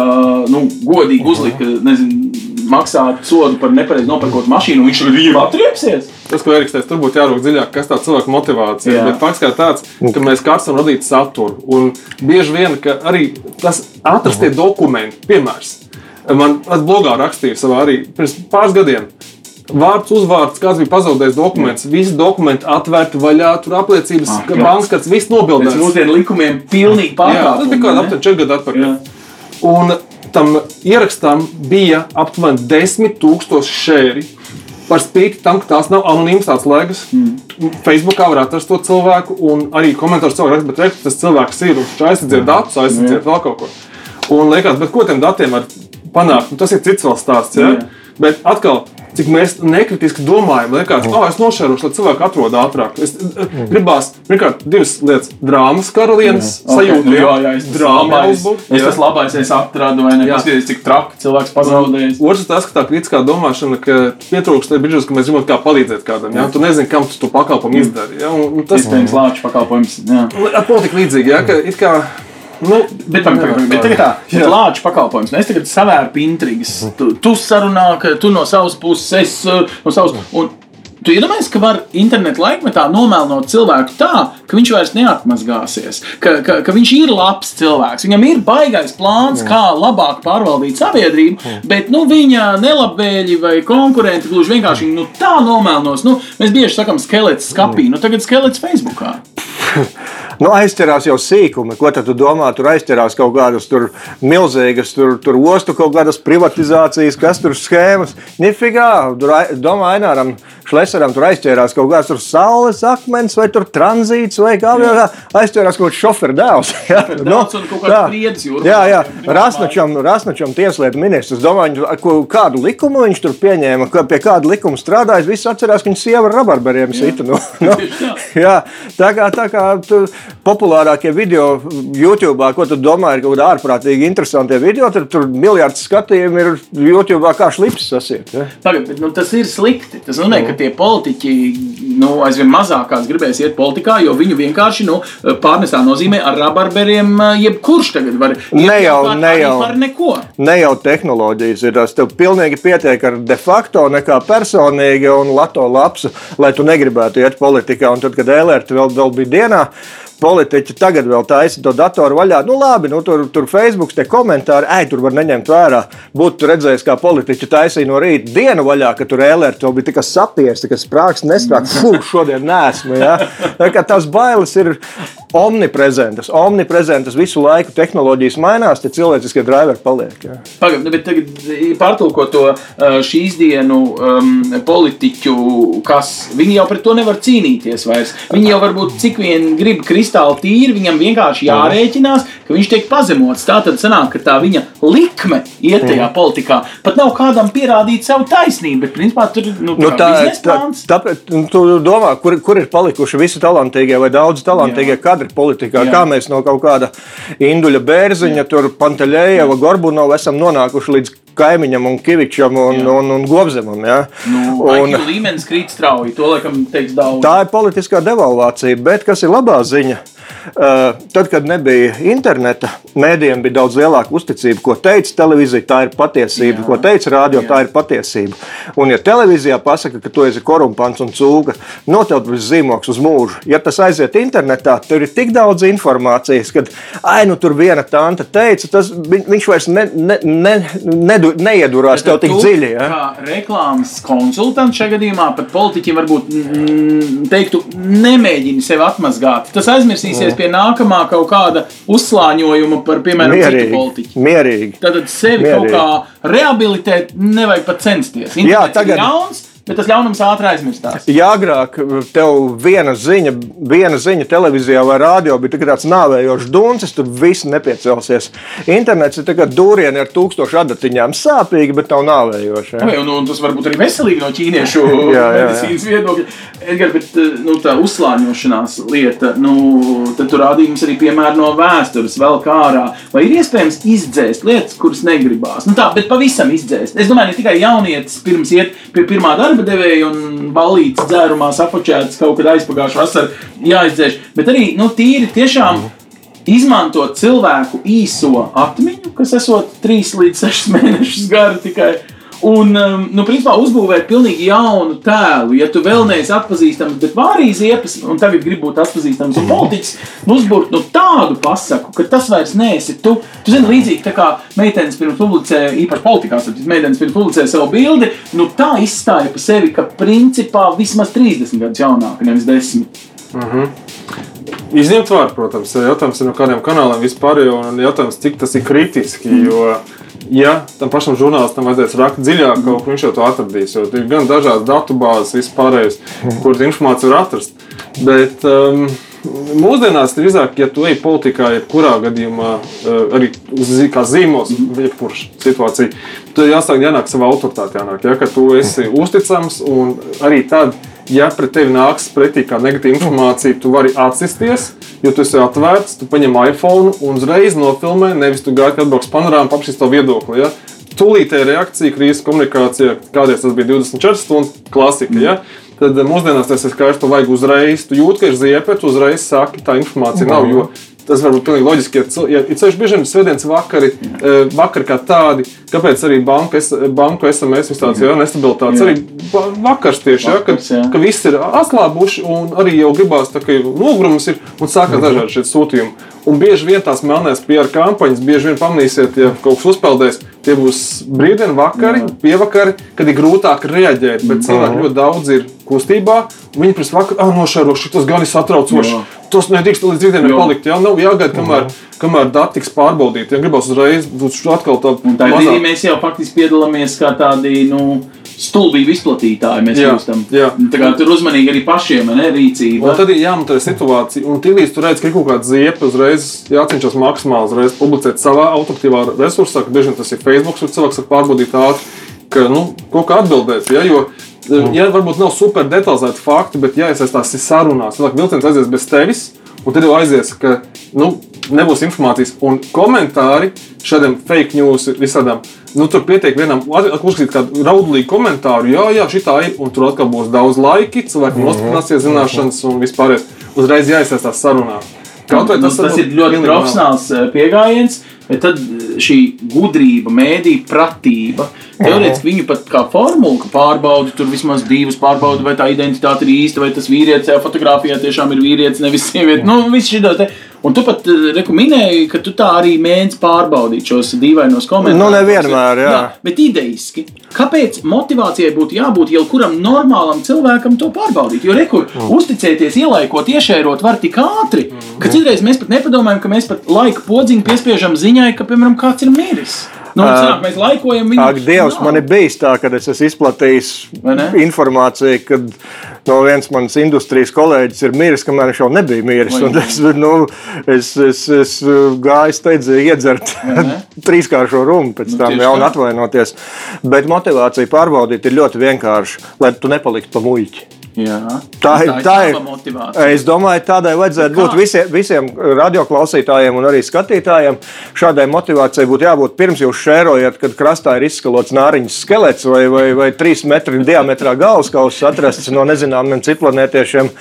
nu, godīgi uzlika, nezinu, maksāt sodu par nepareizi nopirkot mašīnu, viņš tagad viņam atriepsies. Tas, ko Eriks teica, tur būtu jārūk dziļāk, kas tā cilvēka motivācija. Jā. Bet fakts kā tāds, ka mēs katrs varam radīt saturu. Un bieži vien ka arī tas atrastie dokumenti, piemērs, man tas blogā rakstīja savā arī pirms pāris gadiem. Vārds, uzvārds, kāds bija pazaudējis dokuments, visi dokumenti atvērti vaļā, tur apliecības, Ah, ka jā. bankas kāds viss nobildēts. mūsdienu likumiem pilnīgi Jā, tas bija kaut kādā aptuveni 4 gadu atpakaļ. Jā. Un tam ierakstam bija aptuveni 10,000 šēri. Par spīti tam, ka tās nav anonīmas atslēgas. Mm. Facebookā var atrast to cilvēku, un arī komentārus cilvēku raksta, bet reku, tas cilvēks ir aizsardziet datus, aizsardziet vēl kaut ko. Un liekas, bet ko tiem datiem var panākt? Nu, tas ir cits vēl stāsts. Ja? Jā. Bet atkal, cik mēs nekritiski domājam, liekas, ka oh, es nošērošu, lai cilvēku atrod ātrāk. Es eh, gribās, pirmkārt, divas lietas - drāmas karalienes sajūta. Nu, jā, jā, es labais, uzbūt. es jā. tas labais, es atradu, vai ne? Jā. Paskaties, cik traki cilvēks pazaudējis. Otrs ir tas, ka tā kritiskā domāšana, ka pietrūkst tajā brīdī, ka mēs gribam kā palīdzēt kādam. Ja? Tu nezini, kam tu to pakalpojumu izdari. Ja? Un, un tas Iespējams, lāču pakalpojums. Jā. ir politika līdzīgi. Ja? Ka, it kā, nu, Bet, pagaid, pagaid, bet tagad tā, bet lāču pakalpojums. Nu, Es tagad savērpu intrigas. Tu, tu sarunā, ka tu no savas puses, es uh, no savas. Un, Tu iedomājies, ka var internetā laikmetā nomēlnot cilvēku tā, ka viņš vairs neatmazgāsies, ka, ka, ka viņš ir labs cilvēks, viņam ir baigais plāns, kā labāk pārvaldīt sabiedrību, bet nu, viņa nelabvēlīgi vai konkurenti gluži vienkārši nu, tā nomēlnos. Nu, mēs bieži sakām, skelets skapī, nu tagad skelets Facebookā. Nu, aizķerās jau sīkumi. Ko tad tu domā? Tur aizķerās kaut kādas tur milzīgas, tur, tur ostu kaut kādas privatizācijas, kas tur schēmas. Nifigā, tur domā, Aināram Šlesaram tur aizķērās kaut kāds tur saules akmens vai tur tranzīts vai kā vēl. Aizķērās kaut kāds šoferu dēls. Jā, kaut kāds tā. Jā, jā. Rasnačam, Rasnačam tieslietu ministrs. Domāju, kādu likumu viņš tur pieņēma, pie kāda likuma strādājis. Visi atcerās, ka viņa sieva ar rabarberiem sita. Nu, nu, jā, tā kā, tā kā tu, populārākie video YouTube, ko tu domā, ir kaut kādi ārprātīgi interesanti video, tad tur miljards skatījumu ir YouTube, kā šlips sasiet. Ja? Tagad, bet, nu, tas ir slikti. Tas nozīmē, ka tie politiķi nu, aizvien mazāk kāds gribēs iet politikā, jo viņu vienkārši nu, pārnesā nozīmē ar rabarberiem. Jebkurš tagad var iet Ne jau, kaut ne jau. par neko. Ne jau tehnoloģijas ir tas. Tev pilnīgi pietiek ar de facto, nekā personīgi un lato lapsu, lai tu negribētu iet politikā. Un tad, kad Elērta vēl, vēl bija dienā, politiķi tagad vēl taisa to datoru vaļā. Nu, labi, nu, tur, tur Facebook te komentāri, ai, tur var neņemt vērā. Būtu redzējis, kā politiķi taisīja no rīta dienu vaļā, ka tur Elērta vēl bija tikai sapiesti, ka sprāgs nesprāgs. Fū, šodien nesmu. Ja? Tās bailes ir omniprezentas. Omniprezentas visu laiku tehnoloģijas mainās, tie cilvēciskie driveri paliek. Ja? Pagaid, nu, bet tagad pārtulkot to uh, šīs dienu um, politiķu, kas viņi jau pret to nevar cīnīties vairs. Viņi jau varbūt cik vien grib kristāli tīri, viņam vienkārši jārēķinās, ka viņš tiek pazemots. Tā tad sanāk, ka tā viņa likme iet tajā politikā. Pat nav kādam pierādīt savu taisnību, bet principā tur nu, Nu, tā, tā, tāpēc nu, tu domā, kur, kur ir palikuši visi talantīgie vai daudz talantīgie Jā. kadri politikā. Jā. Jā. Kā mēs no kaut kāda Induļa Bērziņa, tur Pantelējeva, Gorbunova esam nonākuši līdz kaimiņam un Kivičam un, Jā. un, un Gobzemam. Ja? Nu, un, līmenis krīt strauji. To laikam teiks daudz. tā ir politiskā devalvācija, bet kas ir labā ziņa? Uh, tad, kad nebija interneta, mēdījiem bija daudz lielāka uzticība, ko teica televīzija, tā ir patiesība, Jā. ko teica rādio, tā ir patiesība. Un, ja televīzijā pasaka, ka tu esi korumpants un cūga, noteikti zīmoks uz mūžu. Ja tas aiziet internetā, tur ir tik daudz informācijas, ka, ai, nu tur viena tante teica, tas viņš vairs ne, ne, ne, nedu, neiedurās tev tik dziļi. Ja? Kā reklāmas konsultants šajā gadījumā, pat politiķiem varbūt mm, teiktu, nemēģini sevi atmazgāt. Tas aizmirsīsies pie nākamā kaut kāda uzslāņojuma par, piemēram, Mierīgi, citu politiķu. mierīgi. Tad sevi Mierīgi. kaut kā rehabilitēt, nevajag pat censties. Jā, Internets tagad- ir jauns, bet tas ļaunums ātri aizmirstās. Ja agrāk tev viena ziņa, viena ziņa televīzijā vai rādio bija tāds nāvējošs duncis, tur viss nepiecelsies. Internets ir tagad dūrieni ar tūkstošu adatiņām. Sāpīgi, bet nav nāvējoši. Nu, Ja? un, un tas var būt arī veselīgi no ķīniešu Jā, jā, jā. medicīnas viedokļa. Edgar, bet nu, tā uzslāņošanās lieta, nu, tad tur rādīja mums arī piemēru no vēstures, vēl kā ārā. Vai ir iespējams izdzēst lietas, kuras negribās? Nu, tā, bet pavisam izdzēst. Es domāju, ne tikai jaunietis pirms iet pie pirmā darba devēja un balītas dzērumā sapočētas kaut kad aizpagājušā vasarā jāizdzēš, bet arī nu, tīri tiešām. Izmantot cilvēku īso atmiņu, kas esot 3 līdz 6 mēnešus gara tikai. Un, um, nu, principā, uzbūvēt pilnīgi jaunu tēlu. Ja tu vēl neesi atpazīstams, bet vārīs iepas, un tagad gribi būt atpazīstams un politiķis, nu, uzbūvēt nu, tādu pasaku, ka tas vairs neesi tu. Tu zini, līdzīgi tā kā meitenes pirms publicēja, īpaši politikā, tad meitenes pirms publicēja savu bildi, nu, tā izstāja pa sevi, ka principā vismaz 30 gadus jaunāka, nevis 10. Izņemt vārdu, protams, ir jautājums ir no kādiem kanāliem vispār, un jautājums, cik tas ir kritiski. Jo, ja tam pašam žurnālistam vajadzēs rakt dziļāk, kaut kur viņš jau to atradīs. Jo ir gan dažādas datubāzes, vispārējais, kuras informāciju var atrast. Bet um, mūsdienās drīzāk, ja tu ej politikā, jebkurā gadījumā, uh, arī kā zīmos, jebkurā situācijā, tad jāsāk jānāk savā autoritātē, jānāk, ja, ka tu esi uzticams un arī tad ja pret tevi nāks pretī kā negatīva informācija, tu vari atsisties, jo tu esi atvērts, tu paņem iPhone un uzreiz nofilmē, nevis tu gaidi, kad atbrauks panorāma, paprasīs to viedokli. Ja? Tūlītēji reakcija, krīzes komunikācijā, kādreiz tas bija 24 stundu klasika. Ja? Tad eh, mūsdienās tas ir skaidrs, tu vajag uzreiz, tu jūti, ka ir ziepē, tu uzreiz saki, tā informācija nav. Jo tas var būt pilnīgi loģiski, ja, ir ceļš bieži vien svētdienas vakari, eh, vakari kā tādi, kāpēc arī banka, es- banku SMS ir tāds, jā, nestabilitātes, Jā. arī va- vakars tieši, ja, kad, Vakars, jā. ka viss ir atklābuši un arī jau gribās tā, ka nogurums ir un sākās dažādi šie sūtījumi. Un bieži vien tās melnās PR kampaņas, bieži vien pamanīsiet, ja kaut kas uzpeldēs, tie būs brīvdienu vakari, pievakari, kad ir grūtāk reaģēt, bet cilvēki ļoti daudz ir kustībā. Viņi pirms vakar, ah, nošēroši, tas gan ir satraucoši. Jā. Tas nedrīkst līdz rītdienai Jā. palikt. Jā, nav jāgaida, kamēr, kamēr dati tiks pārbaudīti. Ja gribās uzreiz, būs atkal tāda Un tā brīdī mēs jau faktiski piedalāmies kā tādi nu, stulbību izplatītāji. Mēs Jā, jā. Tā kā tur uzmanīgi arī pašiem ne, rīcība. Un tad ir jāmonitorē situācija. Un tīklīdz tur redz, ka ir kaut kāda ziepa, uzreiz jācenšas maksimāli uzreiz publicēt savā automatīvā resursā, ka bieži vien tas ir Facebook, kur cilvēks var pārbaudīt ātri, ka nu, kaut kā atbildēt. Ja, jo, Ja varbūt nav super detalizēti fakti, bet jāiesaistās ir sarunās. Cilvēks vilciens aizies bez tevis, un tad jau aizies, ka nu, nebūs informācijas. Un komentāri šādiem fake news visādām. Nu, tur pietiek vienam uzrakstīt kādu raudlīgu komentāru, jā, jā, šī tā ir, un tur atkal būs daudz laika, cilvēkam nostiprināsies zināšanas un vispār uzreiz jāiesaistās sarunā. Kaut vai Nu, tas, tas varbūt ir ļoti profesionāls eh, pieejams, bet tad eh, šī gudrība, mēdīņa, pratība. Teorētiski viņu pat kā formulu pārbauda, tur vismaz divas pārbauda, vai tā identitāte ir īsta, vai tas vīrietis jau fotografijā tiešām ir vīrietis, nevis sieviete. Nu, viss šī tā. Un tu pat eh, reku minēji, ka tu tā arī mēģini pārbaudīt šos dīvainos komentārus. Nu, nevienmēr, jā. Bet idejiski, kāpēc motivācijai būtu jābūt jau kuram normālam cilvēkam to pārbaudīt? Jo rekur, Mm. uzticēties, ielaikot, iešērot var tik ātri, ka citreiz mēs pat nepadomājam, ka mēs pat laika podziņu piespiežam ziņai, ka, piemēram, kāds ir miris. Nu, sanāk, mēs laikojam viņu. Ak, Dievs, Nav. man ir bijis tā, ka es esmu izplatījis informāciju, ka no viens mans industrijas kolēģis ir miris, kamēr viņš jau nebija miris. Vai Es, nu, es, es, es gāju steidzīgi iedzert trīskāršo rumu, pēc Nu, tam jau atvainoties. Bet motivācija pārbaudīt ir ļoti vienkārša, lai tu nepaliktu pa muļķi. Jā. Tā ir tā ir motivācija. Es domāju, tādai vajadzētu Kā? būt visiem, visiem radioklausītājiem un arī skatītājiem. Šādai motivācijai būtu jābūt pirms jūs šērojat, kad krastā ir izskalots nāriņas skelets vai, vai, vai trīs metru diametrā galvaskauss atrasts no nezināmiem citplanētiešiem.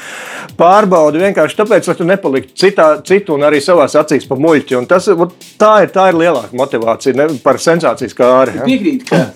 Pārbaudi vienkārši tāpēc, lai tu nepaliktu citā, citu un arī savās acīs pa muļķi. Un Tas, vot tā, ir, tā ir lielāka motivācija ne, par sensācijas kāri. Ja? Piekrīt, ka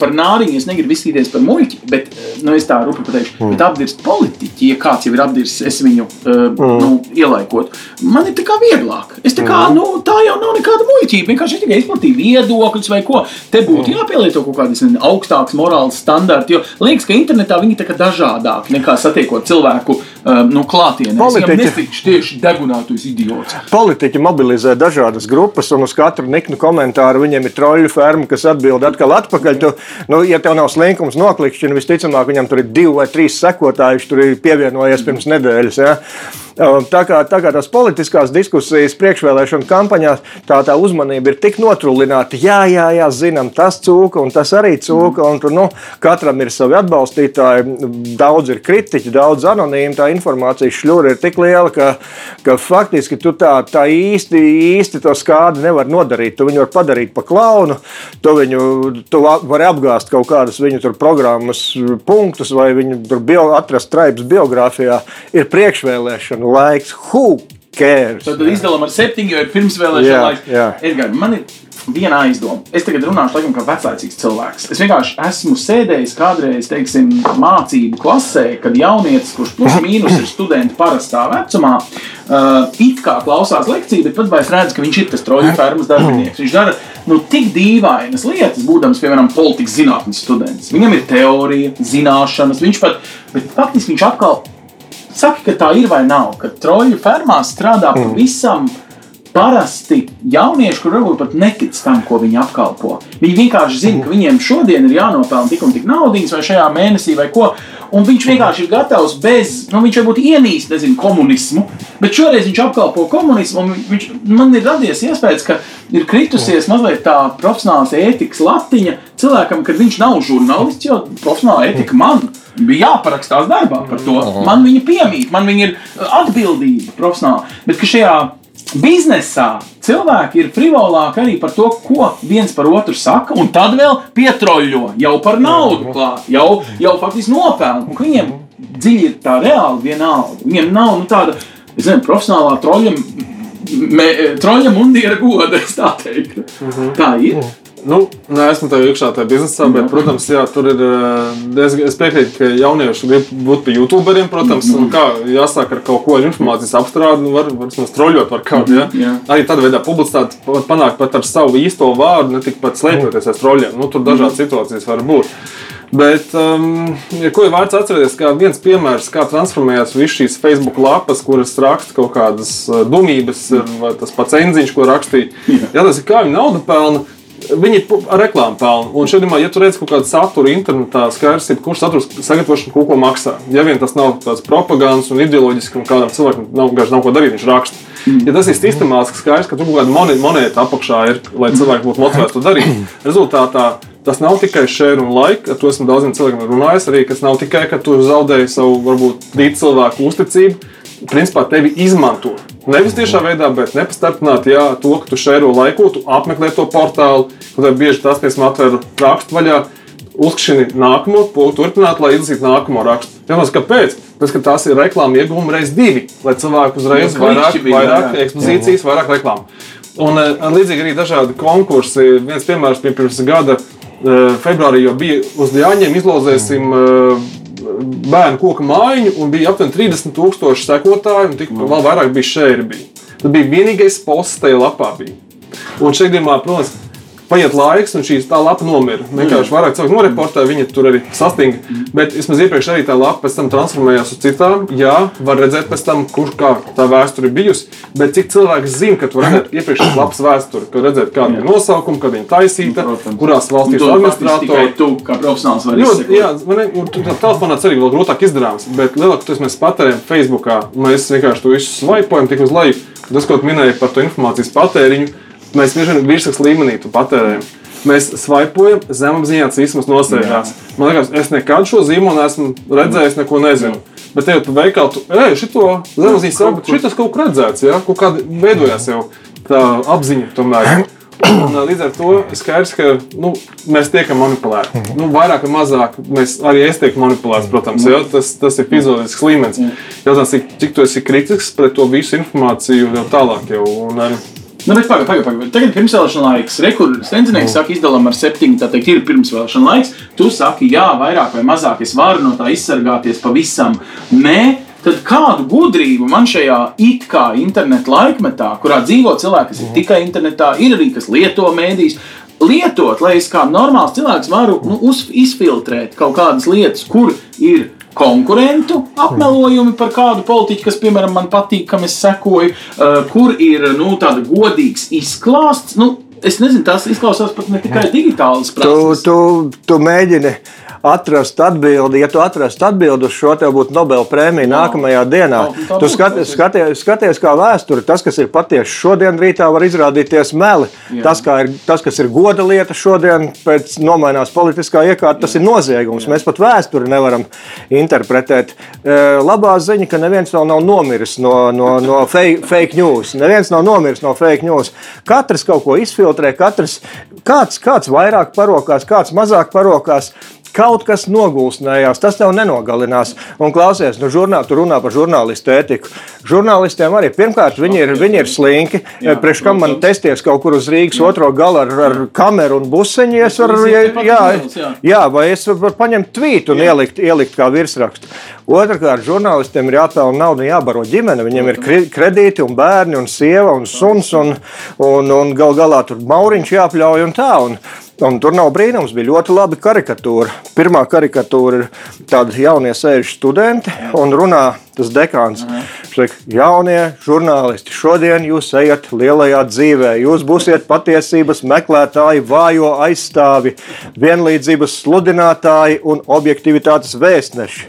par nāriņu es negribu izskatīties par muļķi, bet eh, nu, es tā rupi pateikšu, mm. bet apdirst politiķi, ja kāds jau ir apdirsis, es viņu uh, mm. nu, ielaikot. Man ir tā kā vieglāk. Es tā kā, mm. nu, tā jau nav nekāda muļķība. Vienkārši es tikai izplatīju viedokļus vai ko. Te būtu jāpielieto kaut kādas augstākas morāles standarti, jo liekas, ka internetā viņi ir dažādāki nekā satiekot cilvēku nu, klātienē. Politiķi- netikšu tieši degunātus idiots. Politiķi mobilizē dažādas grupas, un uz katru niknu komentāru viņiem ir troļļu ferma, kas atbild atkal atpakaļ. Tu, nu, ja tev nav slinkums noklikšķina, visticamāk, viņam tur ir divi vai trīs sekotāji, tur ir pievienojies pirms nedēļas. Ja? Um, Tā kā, tā kā tās politiskās diskusijas priekšvēlēšana kampaņās, tā, tā uzmanība ir tik notrūlināta. Jā, jā, jā, zinām, tas cūka un tas arī cūka. Tur, nu, katram ir savi atbalstītāji, daudz ir kritiķi, daudz anonīmi. Tā informācijas šļūra ir tik liela, ka, ka faktiski tu tā, tā īsti, īsti to skādi nevar nodarīt. Tu viņu var padarīt par klaunu, tu viņu tu va- vari apgāzt kaut kādus viņu programmas punktus, vai viņu bio, atrast traibas biogrāfijā. Ir priekšvēlēšana laiks. Who cares? Tad izdalām ar septiņiem, jo ir pirmsvēlēšana Jā, laiks. jā. Edgars, man ir viena aizdoma. Es tagad runāšu laikam, kā vecāks cilvēks. Es vienkārši esmu sēdējis kādreiz, teiksim, mācību klasē, kad jaunietis, kurš plus mīnus ir students parastā vecumā, uh, it kā klausās lekciju, bet pat es redzu, ka viņš ir tas troļļu fermas darbinieks. Viņš dara nu, tik dīvainas lietas, būdams, piemēram, politikas zinātnes students. Viņam ir teorija, zināšanas, viņš pat, bet faktiski viņš atkal Saki, ka tā ir vai nav, ka troļļu fermā strādā pavisam parasti jaunieši, kuriem varbūt pat netic tam, ko viņi apkalpo. Viņi vienkārši zina, ka viņiem šodien ir jānopelna tik un tik naudas, vai šajā mēnesī, vai ko. Un viņš vienkārši ir gatavs bez, nu, viņš varbūt ienīst, nezinu, komunismu, bet šoreiz viņš apkalpo komunismu. un Viņš, man ir radies iespējas, ka ir kritusies mazliet tā profesionālās ētikas latiņa cilvēkam, kad viņš nav žurnālists, jo profesionāla ētika man bija jāparakstās darbā par to. Man viņa piemīt, man viņa ir atbildība profesionāli. Bet šajā biznesā cilvēki ir frivolāki arī par to, ko viens par otru saka, un tad vēl pietroļo jau par naudu klāt, jau, jau faktiski ka Viņiem dziļi ir tā reāli vienalga. Viņiem nav nu, tāda, nezinu, profesionālā troļļa. Troļļa mundiera goda, es tā teiktu. Tā ir. Nu, nē, esmu tev iekšā tajā biznesā, bet, protams, jā, tur ir. eh, Es, es piekrītu, ka jaunieši grib būt par youtuberiem, protams, un kā jāsāk ar kaut ko ar informācijas apstrādi, nu, var, var vismaz troļļot par kādu. Ja? Jā. Arī tādā veidā publicitāti var panākt pat ar savu īsto vārdu, ne tik pat slēpjoties aiz troļļiem. Nu, tur dažādas situācijas var būt. Bet, um, ja ko ir vērts atcerēties, kā viens piemērs, kā transformējās visas šīs Facebook lapas, kuras raksta kaut kādas uh, dumības, vai tas pats enziņš, ko rakstīja. Jā, tas ir kā viņi naudu pelna. Viņi ar reklāmu pelna. Un šeit, ja tu redz kaut kādu saturu internetā, skaidrs, ir, kurš saturs sagatavošana kaut ko maksā. Ja vien tas nav tāds propagandas un ideoloģisks, un kādam cilvēkam nav, vienkārši nav ko darīt, viņš raksta. Ja tas ir sistemātiski, skaidrs, ka tur kaut kāda monēta, apakšā ir, lai cilvēki būtu motivēti to darīt. Rezultātā tas nav tikai šēra un laika, ar to esmu daudziem cilvēkiem runājis, arī kas nav tikai, ka tu zaudēji savu, varbūt, līdz cilvēku uzticību. Principā tevi izmanto. Nevis tiešā veidā, bet nepastarpināti, jā, to, ka tu šēro laiku, tu apmeklē to portālu, kur bieži tas, piemēram, atver rakstu vaļā, uzkšķini nākamo, turpināt, lai izlasītu nākamo rakstu. Jautājums, kāpēc? Tas, ka tās ir reklāmas ieguvumi reiz divi, lai cilvēku uzreiz Nu, vairāk, bija, vairāk jā. ekspozīcijas, vairāk reklāmu. Un eh, līdzīgi arī dažādi konkursi. Viens piemērs bija pirms gada eh, februārī, jo bija uz Jāņiem izlozēsim eh, bērnu koku mājiņu, un bija aptuveni 30,000 sekotāju, un tik vēl vairāk bija šēri. Bija. Tas bija vienīgais posts tajā lapā. Bija. Un šeit gadījumā, protams, paiet laiks, un šī tā lapa nomira. Vienkārši vairāk cilvēku noreportēja, viņa tur arī sastinga. Bet vismaz iepriekš arī tā lapa pēc tam transformējās uz citām. Jā, var redzēt pēc tam, kur kā tā vēsture ir bijusi. Bet cik cilvēki zina, ka tu redzēt iepriekšējās lapas vēsturi, ka redzēt, kāda ir nosaukuma, kad viņa taisīta, kurās valstīs ir Tikai administratori. tu, kā profesionāls, vari izsekot. jā, man ir- telefonā arī vēl grūtāk izdarāms, bet lielākoties mēs patērējam Facebook. Mēs vienkārši to visu slaipojam tik uz leju. Tas, ko tu minēji par to informācijas patēriņu, mēs bieži vien virsmas līmenī patērējam. Mēs svaipojam zemapziņā, tas mums nosēžās. Man liekas, es nekad šo zīmolu neesmu redzējis, neko nezinu. Bet te jau tu veikali, tu ej, šito zemapziņas savu, bet šitas kaut kur redzēts, ja? kaut kāda veidojās jau tā apziņa tomēr. Un, līdz ar to skaidrs, ka nu, mēs tiekam manipulēti. Nu, vairāk vai mazāk mēs arī es tieku manipulēts, protams, ja? tas, tas ir fizioloģisks līmenis. Jautājums, cik, cik tu esi kritisks pret to visu informāciju jau tālāk. Jau, un, Nu, bet pagaidi, pagaidi. Paga. Tagad ir pirmsvēlēšana laiks. Rekurors Stenzinieks saka, izdalām ar septiņu. Tā teikt, ir pirmsvēlēšana laiks. Tu saki, jā, vairāk vai mazāk es varu no tā izsargāties pavisam. Nē, tad kādu gudrību man šajā it kā interneta laikmetā, kurā dzīvo cilvēki, kas ir tikai internetā, ir arī kas lieto mēdīs. Lietot, lai es kā normāls cilvēks varu nu, izfiltrēt kaut kādas lietas, kur ir konkurentu apmelojumi par kādu politiķu, kas, piemēram, man patīk, kam es sekoju, uh, kur ir nu, tāda godīgs izklāsts. Nu, es nezinu, tas izklausās pat ne tikai digitāls Tu, tu, tu mēģini atrast atbildi. Ja tu atrastu atbildi uz šo, tev būtu Nobela prēmija no. nākamajā dienā. No, tā tu skaties, skaties, skaties, kā vēsture. Tas, kas ir patiesi šodien, rītā var izrādīties meli. Jā. Tas, ir, tas, kas ir goda lieta šodien, pēc nomainās politiskā iekārta, tas ir noziegums. Mēs pat vēsturi nevaram interpretēt. E, Labā ziņa, ka neviens vēl nav nomiris no, no, no fake, fake news. Neviens nav nomiris no fake news. Katrs kaut ko izfiltrē, katrs kāds, kāds vairāk parokās, kāds mazāk parokās. Kaut kas nogulsnējās, tas tev nenogalinās. Un klausies, nu, žurnāl, tu runā par žurnālistu ētiku. Žurnālistiem arī pirmkārt, viņi ir, viņi ir slinki. Jā, Priekš kam man testies kaut kur uz Rīgas otro galu ar, ar kameru un buseņu? Es varu, jā, jā, jā. jā, vai es varu paņemt tvītu un ielikt, ielikt kā virsrakstu. Otrakārt, žurnālistiem ir jāpelnā nauda, jābaro ģimene. Viņiem ir kredīti, un bērni, un sieva, un suns, un, un, un gal galā tur mauriņš jāpļauj un tā. Un, Un tur nav brīnums, bija ļoti labi karikatūra. Pirmā karikatūra ir tāda jaunie sēž studenti un runā tas dekāns. Viņš saka, jaunie žurnālisti, šodien jūs ejat lielajā dzīvē. Jūs būsiet patiesības meklētāji, vājo aizstāvi, vienlīdzības sludinātāji un objektivitātes vēstneši.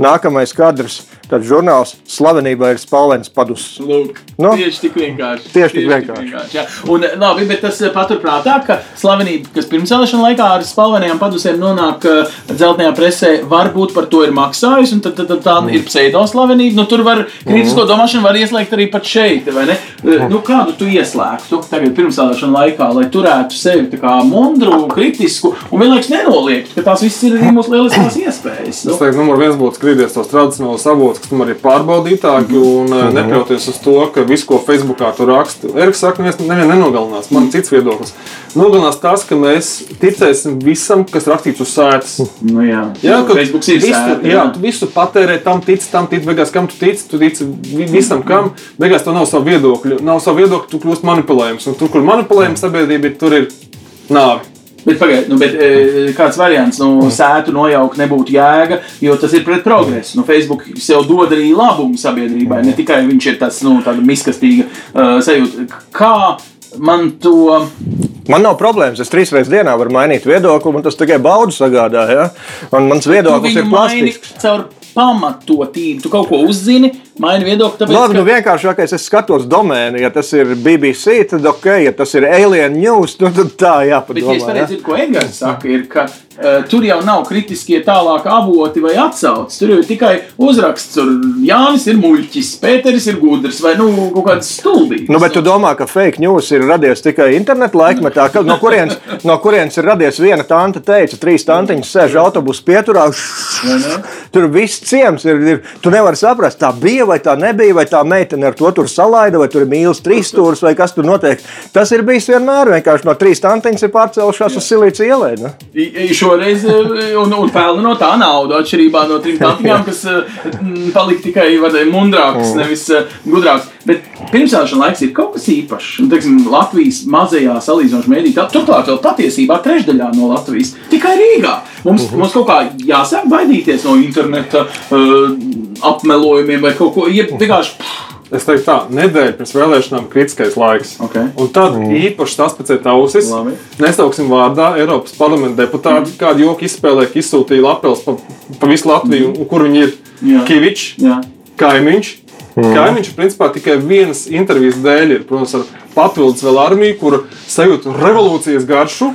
Nākamais kadrs. Tad žurnāls slavenībā ir spalvens padus. Lūk, Nu, tieši tik vienkārši. tieši tik vienkārši. jā. Un, labi, bet tas eh, paturprātā, ka slavenība, kas pirmsvēlēšana laikā ar spalvenajām padusēm nonāk uh, dzeltenajā presē, varbūt par to ir maksājusi, un tad, tad, tad tā Mm. ir pseidoslavenība. Nu, tur var kritisko domāšanu var ieslēgt arī pat šeit, vai ne? Uh, Nu, kādu tu ieslēgtu tagad pirmsvēlēšana laikā, lai turētu sevi tā kā mundru, kritisku un vienlaikus nenoliektu, ka tās visas ir arī mūsu lieliskās iespējas. Nu, Es teiktu, numur viens būtu skrīties tos tradicionālos avotus, kas tomēr ir pārbaudītāki un mm. nepļauties uz to, ka visu, ko Facebookā tur raksta, Eriks saka, neviens nevienu nenogalinās. Man cits viedoklis. Nogalinās tas, ka mēs ticēsim visam, kas rakstīts uz sēdes. nu, jā, Jā, ka Facebook ir visu, sēta, jā, tu visu patērē, tam tici, tam tici, beigās kam tu tici, tu tici vi- visam, kam. Beigās tev nav savu viedokļu, nav savu viedokļu, tu kļūsi manipulējams. Un tur, kur manipulējams sabiedrība, ir, tur ir nāve. Bet, pagaid, nu, bet e, kāds variants, nu, sētu nojaukt nebūtu jēga, jo tas ir pret progresu. Nu, Facebook sev dod arī labumu sabiedrībai, ne tikai viņš ir tas, nu, tāda miskastīga uh, sajūta. Kā man to. Man nav problēmas. Es trīs reizes dienā varu mainīt viedokli, un tas tikai baudu sagādā. Ja? Un mans viedoklis ir maini plastisks. caur pamatotību. Tu kaut ko uzzini, maini viedokli. Tāpēc, Labi, ka- nu vienkāršākais, es skatos domēnu. Ja tas ir BBC, tad ok, ja tas ir Alien News, nu, tad tā Bet, ja es jāpadomā. Pareizi dzirdu, ko Edgars saka, ir, ka uh, tur jau nav kritiskie tālāk avoti vai atsauces. Tur jau ir tikai uzraksts, tur Jānis ir muļķis, Pēteris ir gudrs vai nu, kaut kāds stulbīgs. Nu, bet tu domā, ka fake news ir radies tikai interneta laikmetā? Ka, no, kurienes, no kurienes ir radies viena tante, teica, trīs tantiņas sēž autobusu pieturā. Tur viss ciems ir, ir. Tu nevari saprast, tā bija vai tā nebija, vai tā meitene ar to tur salaida, vai tur ir mīlestības trīs stūris, vai kas tur notiek. Tas ir bijis vienmēr. Vienkārši no trīs tantiņas ir pārcēlušās uz silīciju ielai. Nu? Šoreiz eh, un, un pelna no tā naudu, atšķirībā no trim tantiņām, kas m, palika tikai vadē, mundrākas, nevis eh, gudrākas. Bet pirmsākuma laiks ir kaut kas īpašs. Un, teiksim, Latvijas mazajā salīdzinošā mēdī, tā- turklāt vēl patiesībā trešdaļā no Latvijas, tikai Rīgā. Mums, uh -huh. mums kaut kā jāsāk baidīties no interneta uh, apmelojumiem vai kaut ko iep- vienkārši. Es teiktu, tā nedēļa pirms vēlēšanām ir kritiskais laiks. Ok. Un tad mm. īpaši tas pēc ausis. Labi. Nesauksim vārdā Eiropas parlamenta deputāti, mm. kādu joku izspēlē, izsūtīja lapels pa, pa visu Latviju, mm. kur viņi ir. Jā. Kivičs, Jā. kaimiņš. Mm. Kaimiņš principā tikai vienas intervijas dēļ, ir, protams, ar papildus vēl armiju, kur sajūt revolūcijas garšu.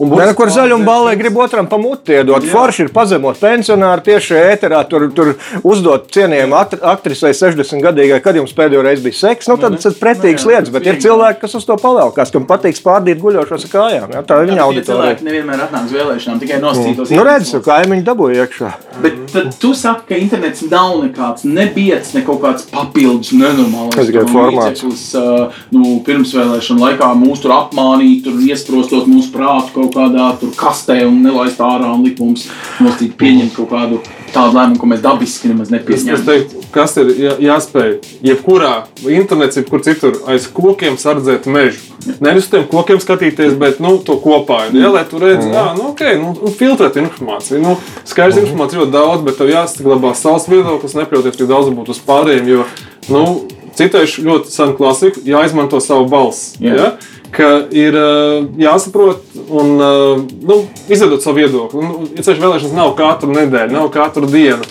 Nē, nu, kur pārdzīvot. balē grib otram pamuti iedot. Jā. Forši ir pazemot pensionāru tieši ēterā, tur, tur uzdot cienījumu aktrisei 60 gadīgai, kad jums pēdējo reizi bija seks. Nu, tad tas ir pretīgs Nu jā, lietas, bet ir cilvēki, kas uz to pavēlkās, kam patīk spārdīt guļošos kājām. Jā, tā ir viņa auditorija. cilvēki nevienmēr atnāk uz vēlēšanām, tikai nosacītos. Nu, redz, kaimiņi dabūja iekšā. Bet tad tu saki, ka internets nav nekāds nebiets, ne kaut kāds papildus nenormāls. Tas tikai formāts. Nu, pirmsvēlēšana laikā mūs tur apmānīt, tur iestrostot mūsu prātu kaut kādā tur kastē un nelaist ārā un likt mums nostīt pieņemt kaut kādu tādu lēmumu, ko mēs dabiski nemaz Es, es nepieņemam. teiktu, kas ir jā, jāspēj. Jebkurā internetā, jebkur citur, aiz kokiem sardzēt mežu. Nevis uz tiem kokiem skatīties, bet nu, to kopā. Ja, lai tu redzētu, mm. nu, okay, nu, filtrēt informāciju. Nu, skaidrs, mm. informācija ļoti daudz, bet tev jāsaglabā savs viedoklis, nepļauties tik daudz būt uz pārējiem. Jo, nu, Citējuši ļoti senu klasiku, jāizmanto savu balsi. Jā. Ja? Ka ir jāsaprot un nu, izveidot savu viedokli. Nu, ja ceļš vēlēšanas nav katru nedēļu, nav katru dienu.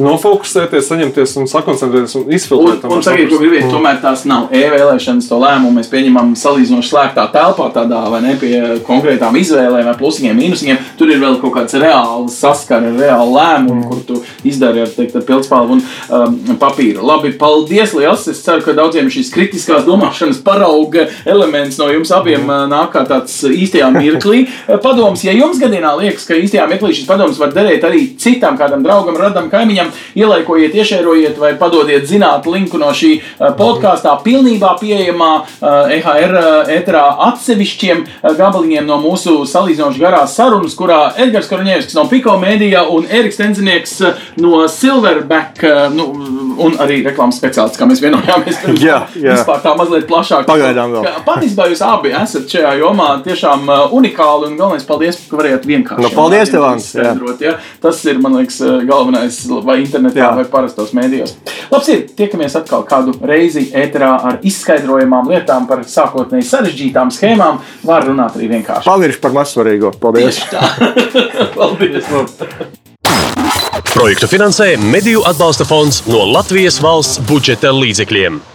Nofokusēties, saņemties un sakoncentrēties un Un, izfiltrēt. un tagad, ko gribiet, tomēr tās nav e-vēlēšanas, to lēmumu mēs pieņemam salīdzinoši slēgtā telpā, tādā vai ne pie konkrētām izvēlēm, vai plusiņiem, mīnusiem. Tur ir vēl kaut kāds reāls saskars, reāli lēmumi, kur tu izdari ar, teikt, ar pildspalvu un um, papīru. Labi, paldies, liels! Es ceru, ka daudziem šīs kritiskās domāšanas parauga elements no jums abiem uh, nāk kā tāds īstajā mirklī. Padoms, ja jums gadījumā liekas, ka īstajā mirklī šis padoms var derēt arī citam kādam draugam, radam, kaimiņam, ielaikojiet, iešērojiet vai padodiet zināt linku no šī uh, podkāstā. Pilnībā pieejamā EHR uh, ēterā atsevišķiem uh, gabaliņiem no mūsu salīdzinoši garās sarunas, kurā Edgars Korņēvskis no Piko mēdījā un Eriks Tenzinieks no Silverback nu, un arī reklāmas speciālists, kā mēs vienojāmies. Jā, jā. Vispār tā mazliet plašāk. Pagaidām vēl. Patiesībā jūs abi esat šajā jomā tiešām uh, unikāli un galvenais paldies, ka varējāt vienkārši. Nu, paldies tev, Ants, Ja? Tas ir, man liekas, uh, galvenais vai internetā, Jā. vai parastos mēdījos. Labs ir, tiekamies atkal kādu reizi ēterā ar izskaidrojumām lietām par sākotnēji sarežģītām schēmām. Var runāt arī vienkārši. Pavirši par mazsvarīgo. Paldies! Paldies! Projektu finansē Mediju atbalsta fonds no Latvijas valsts budžeta līdzekļiem.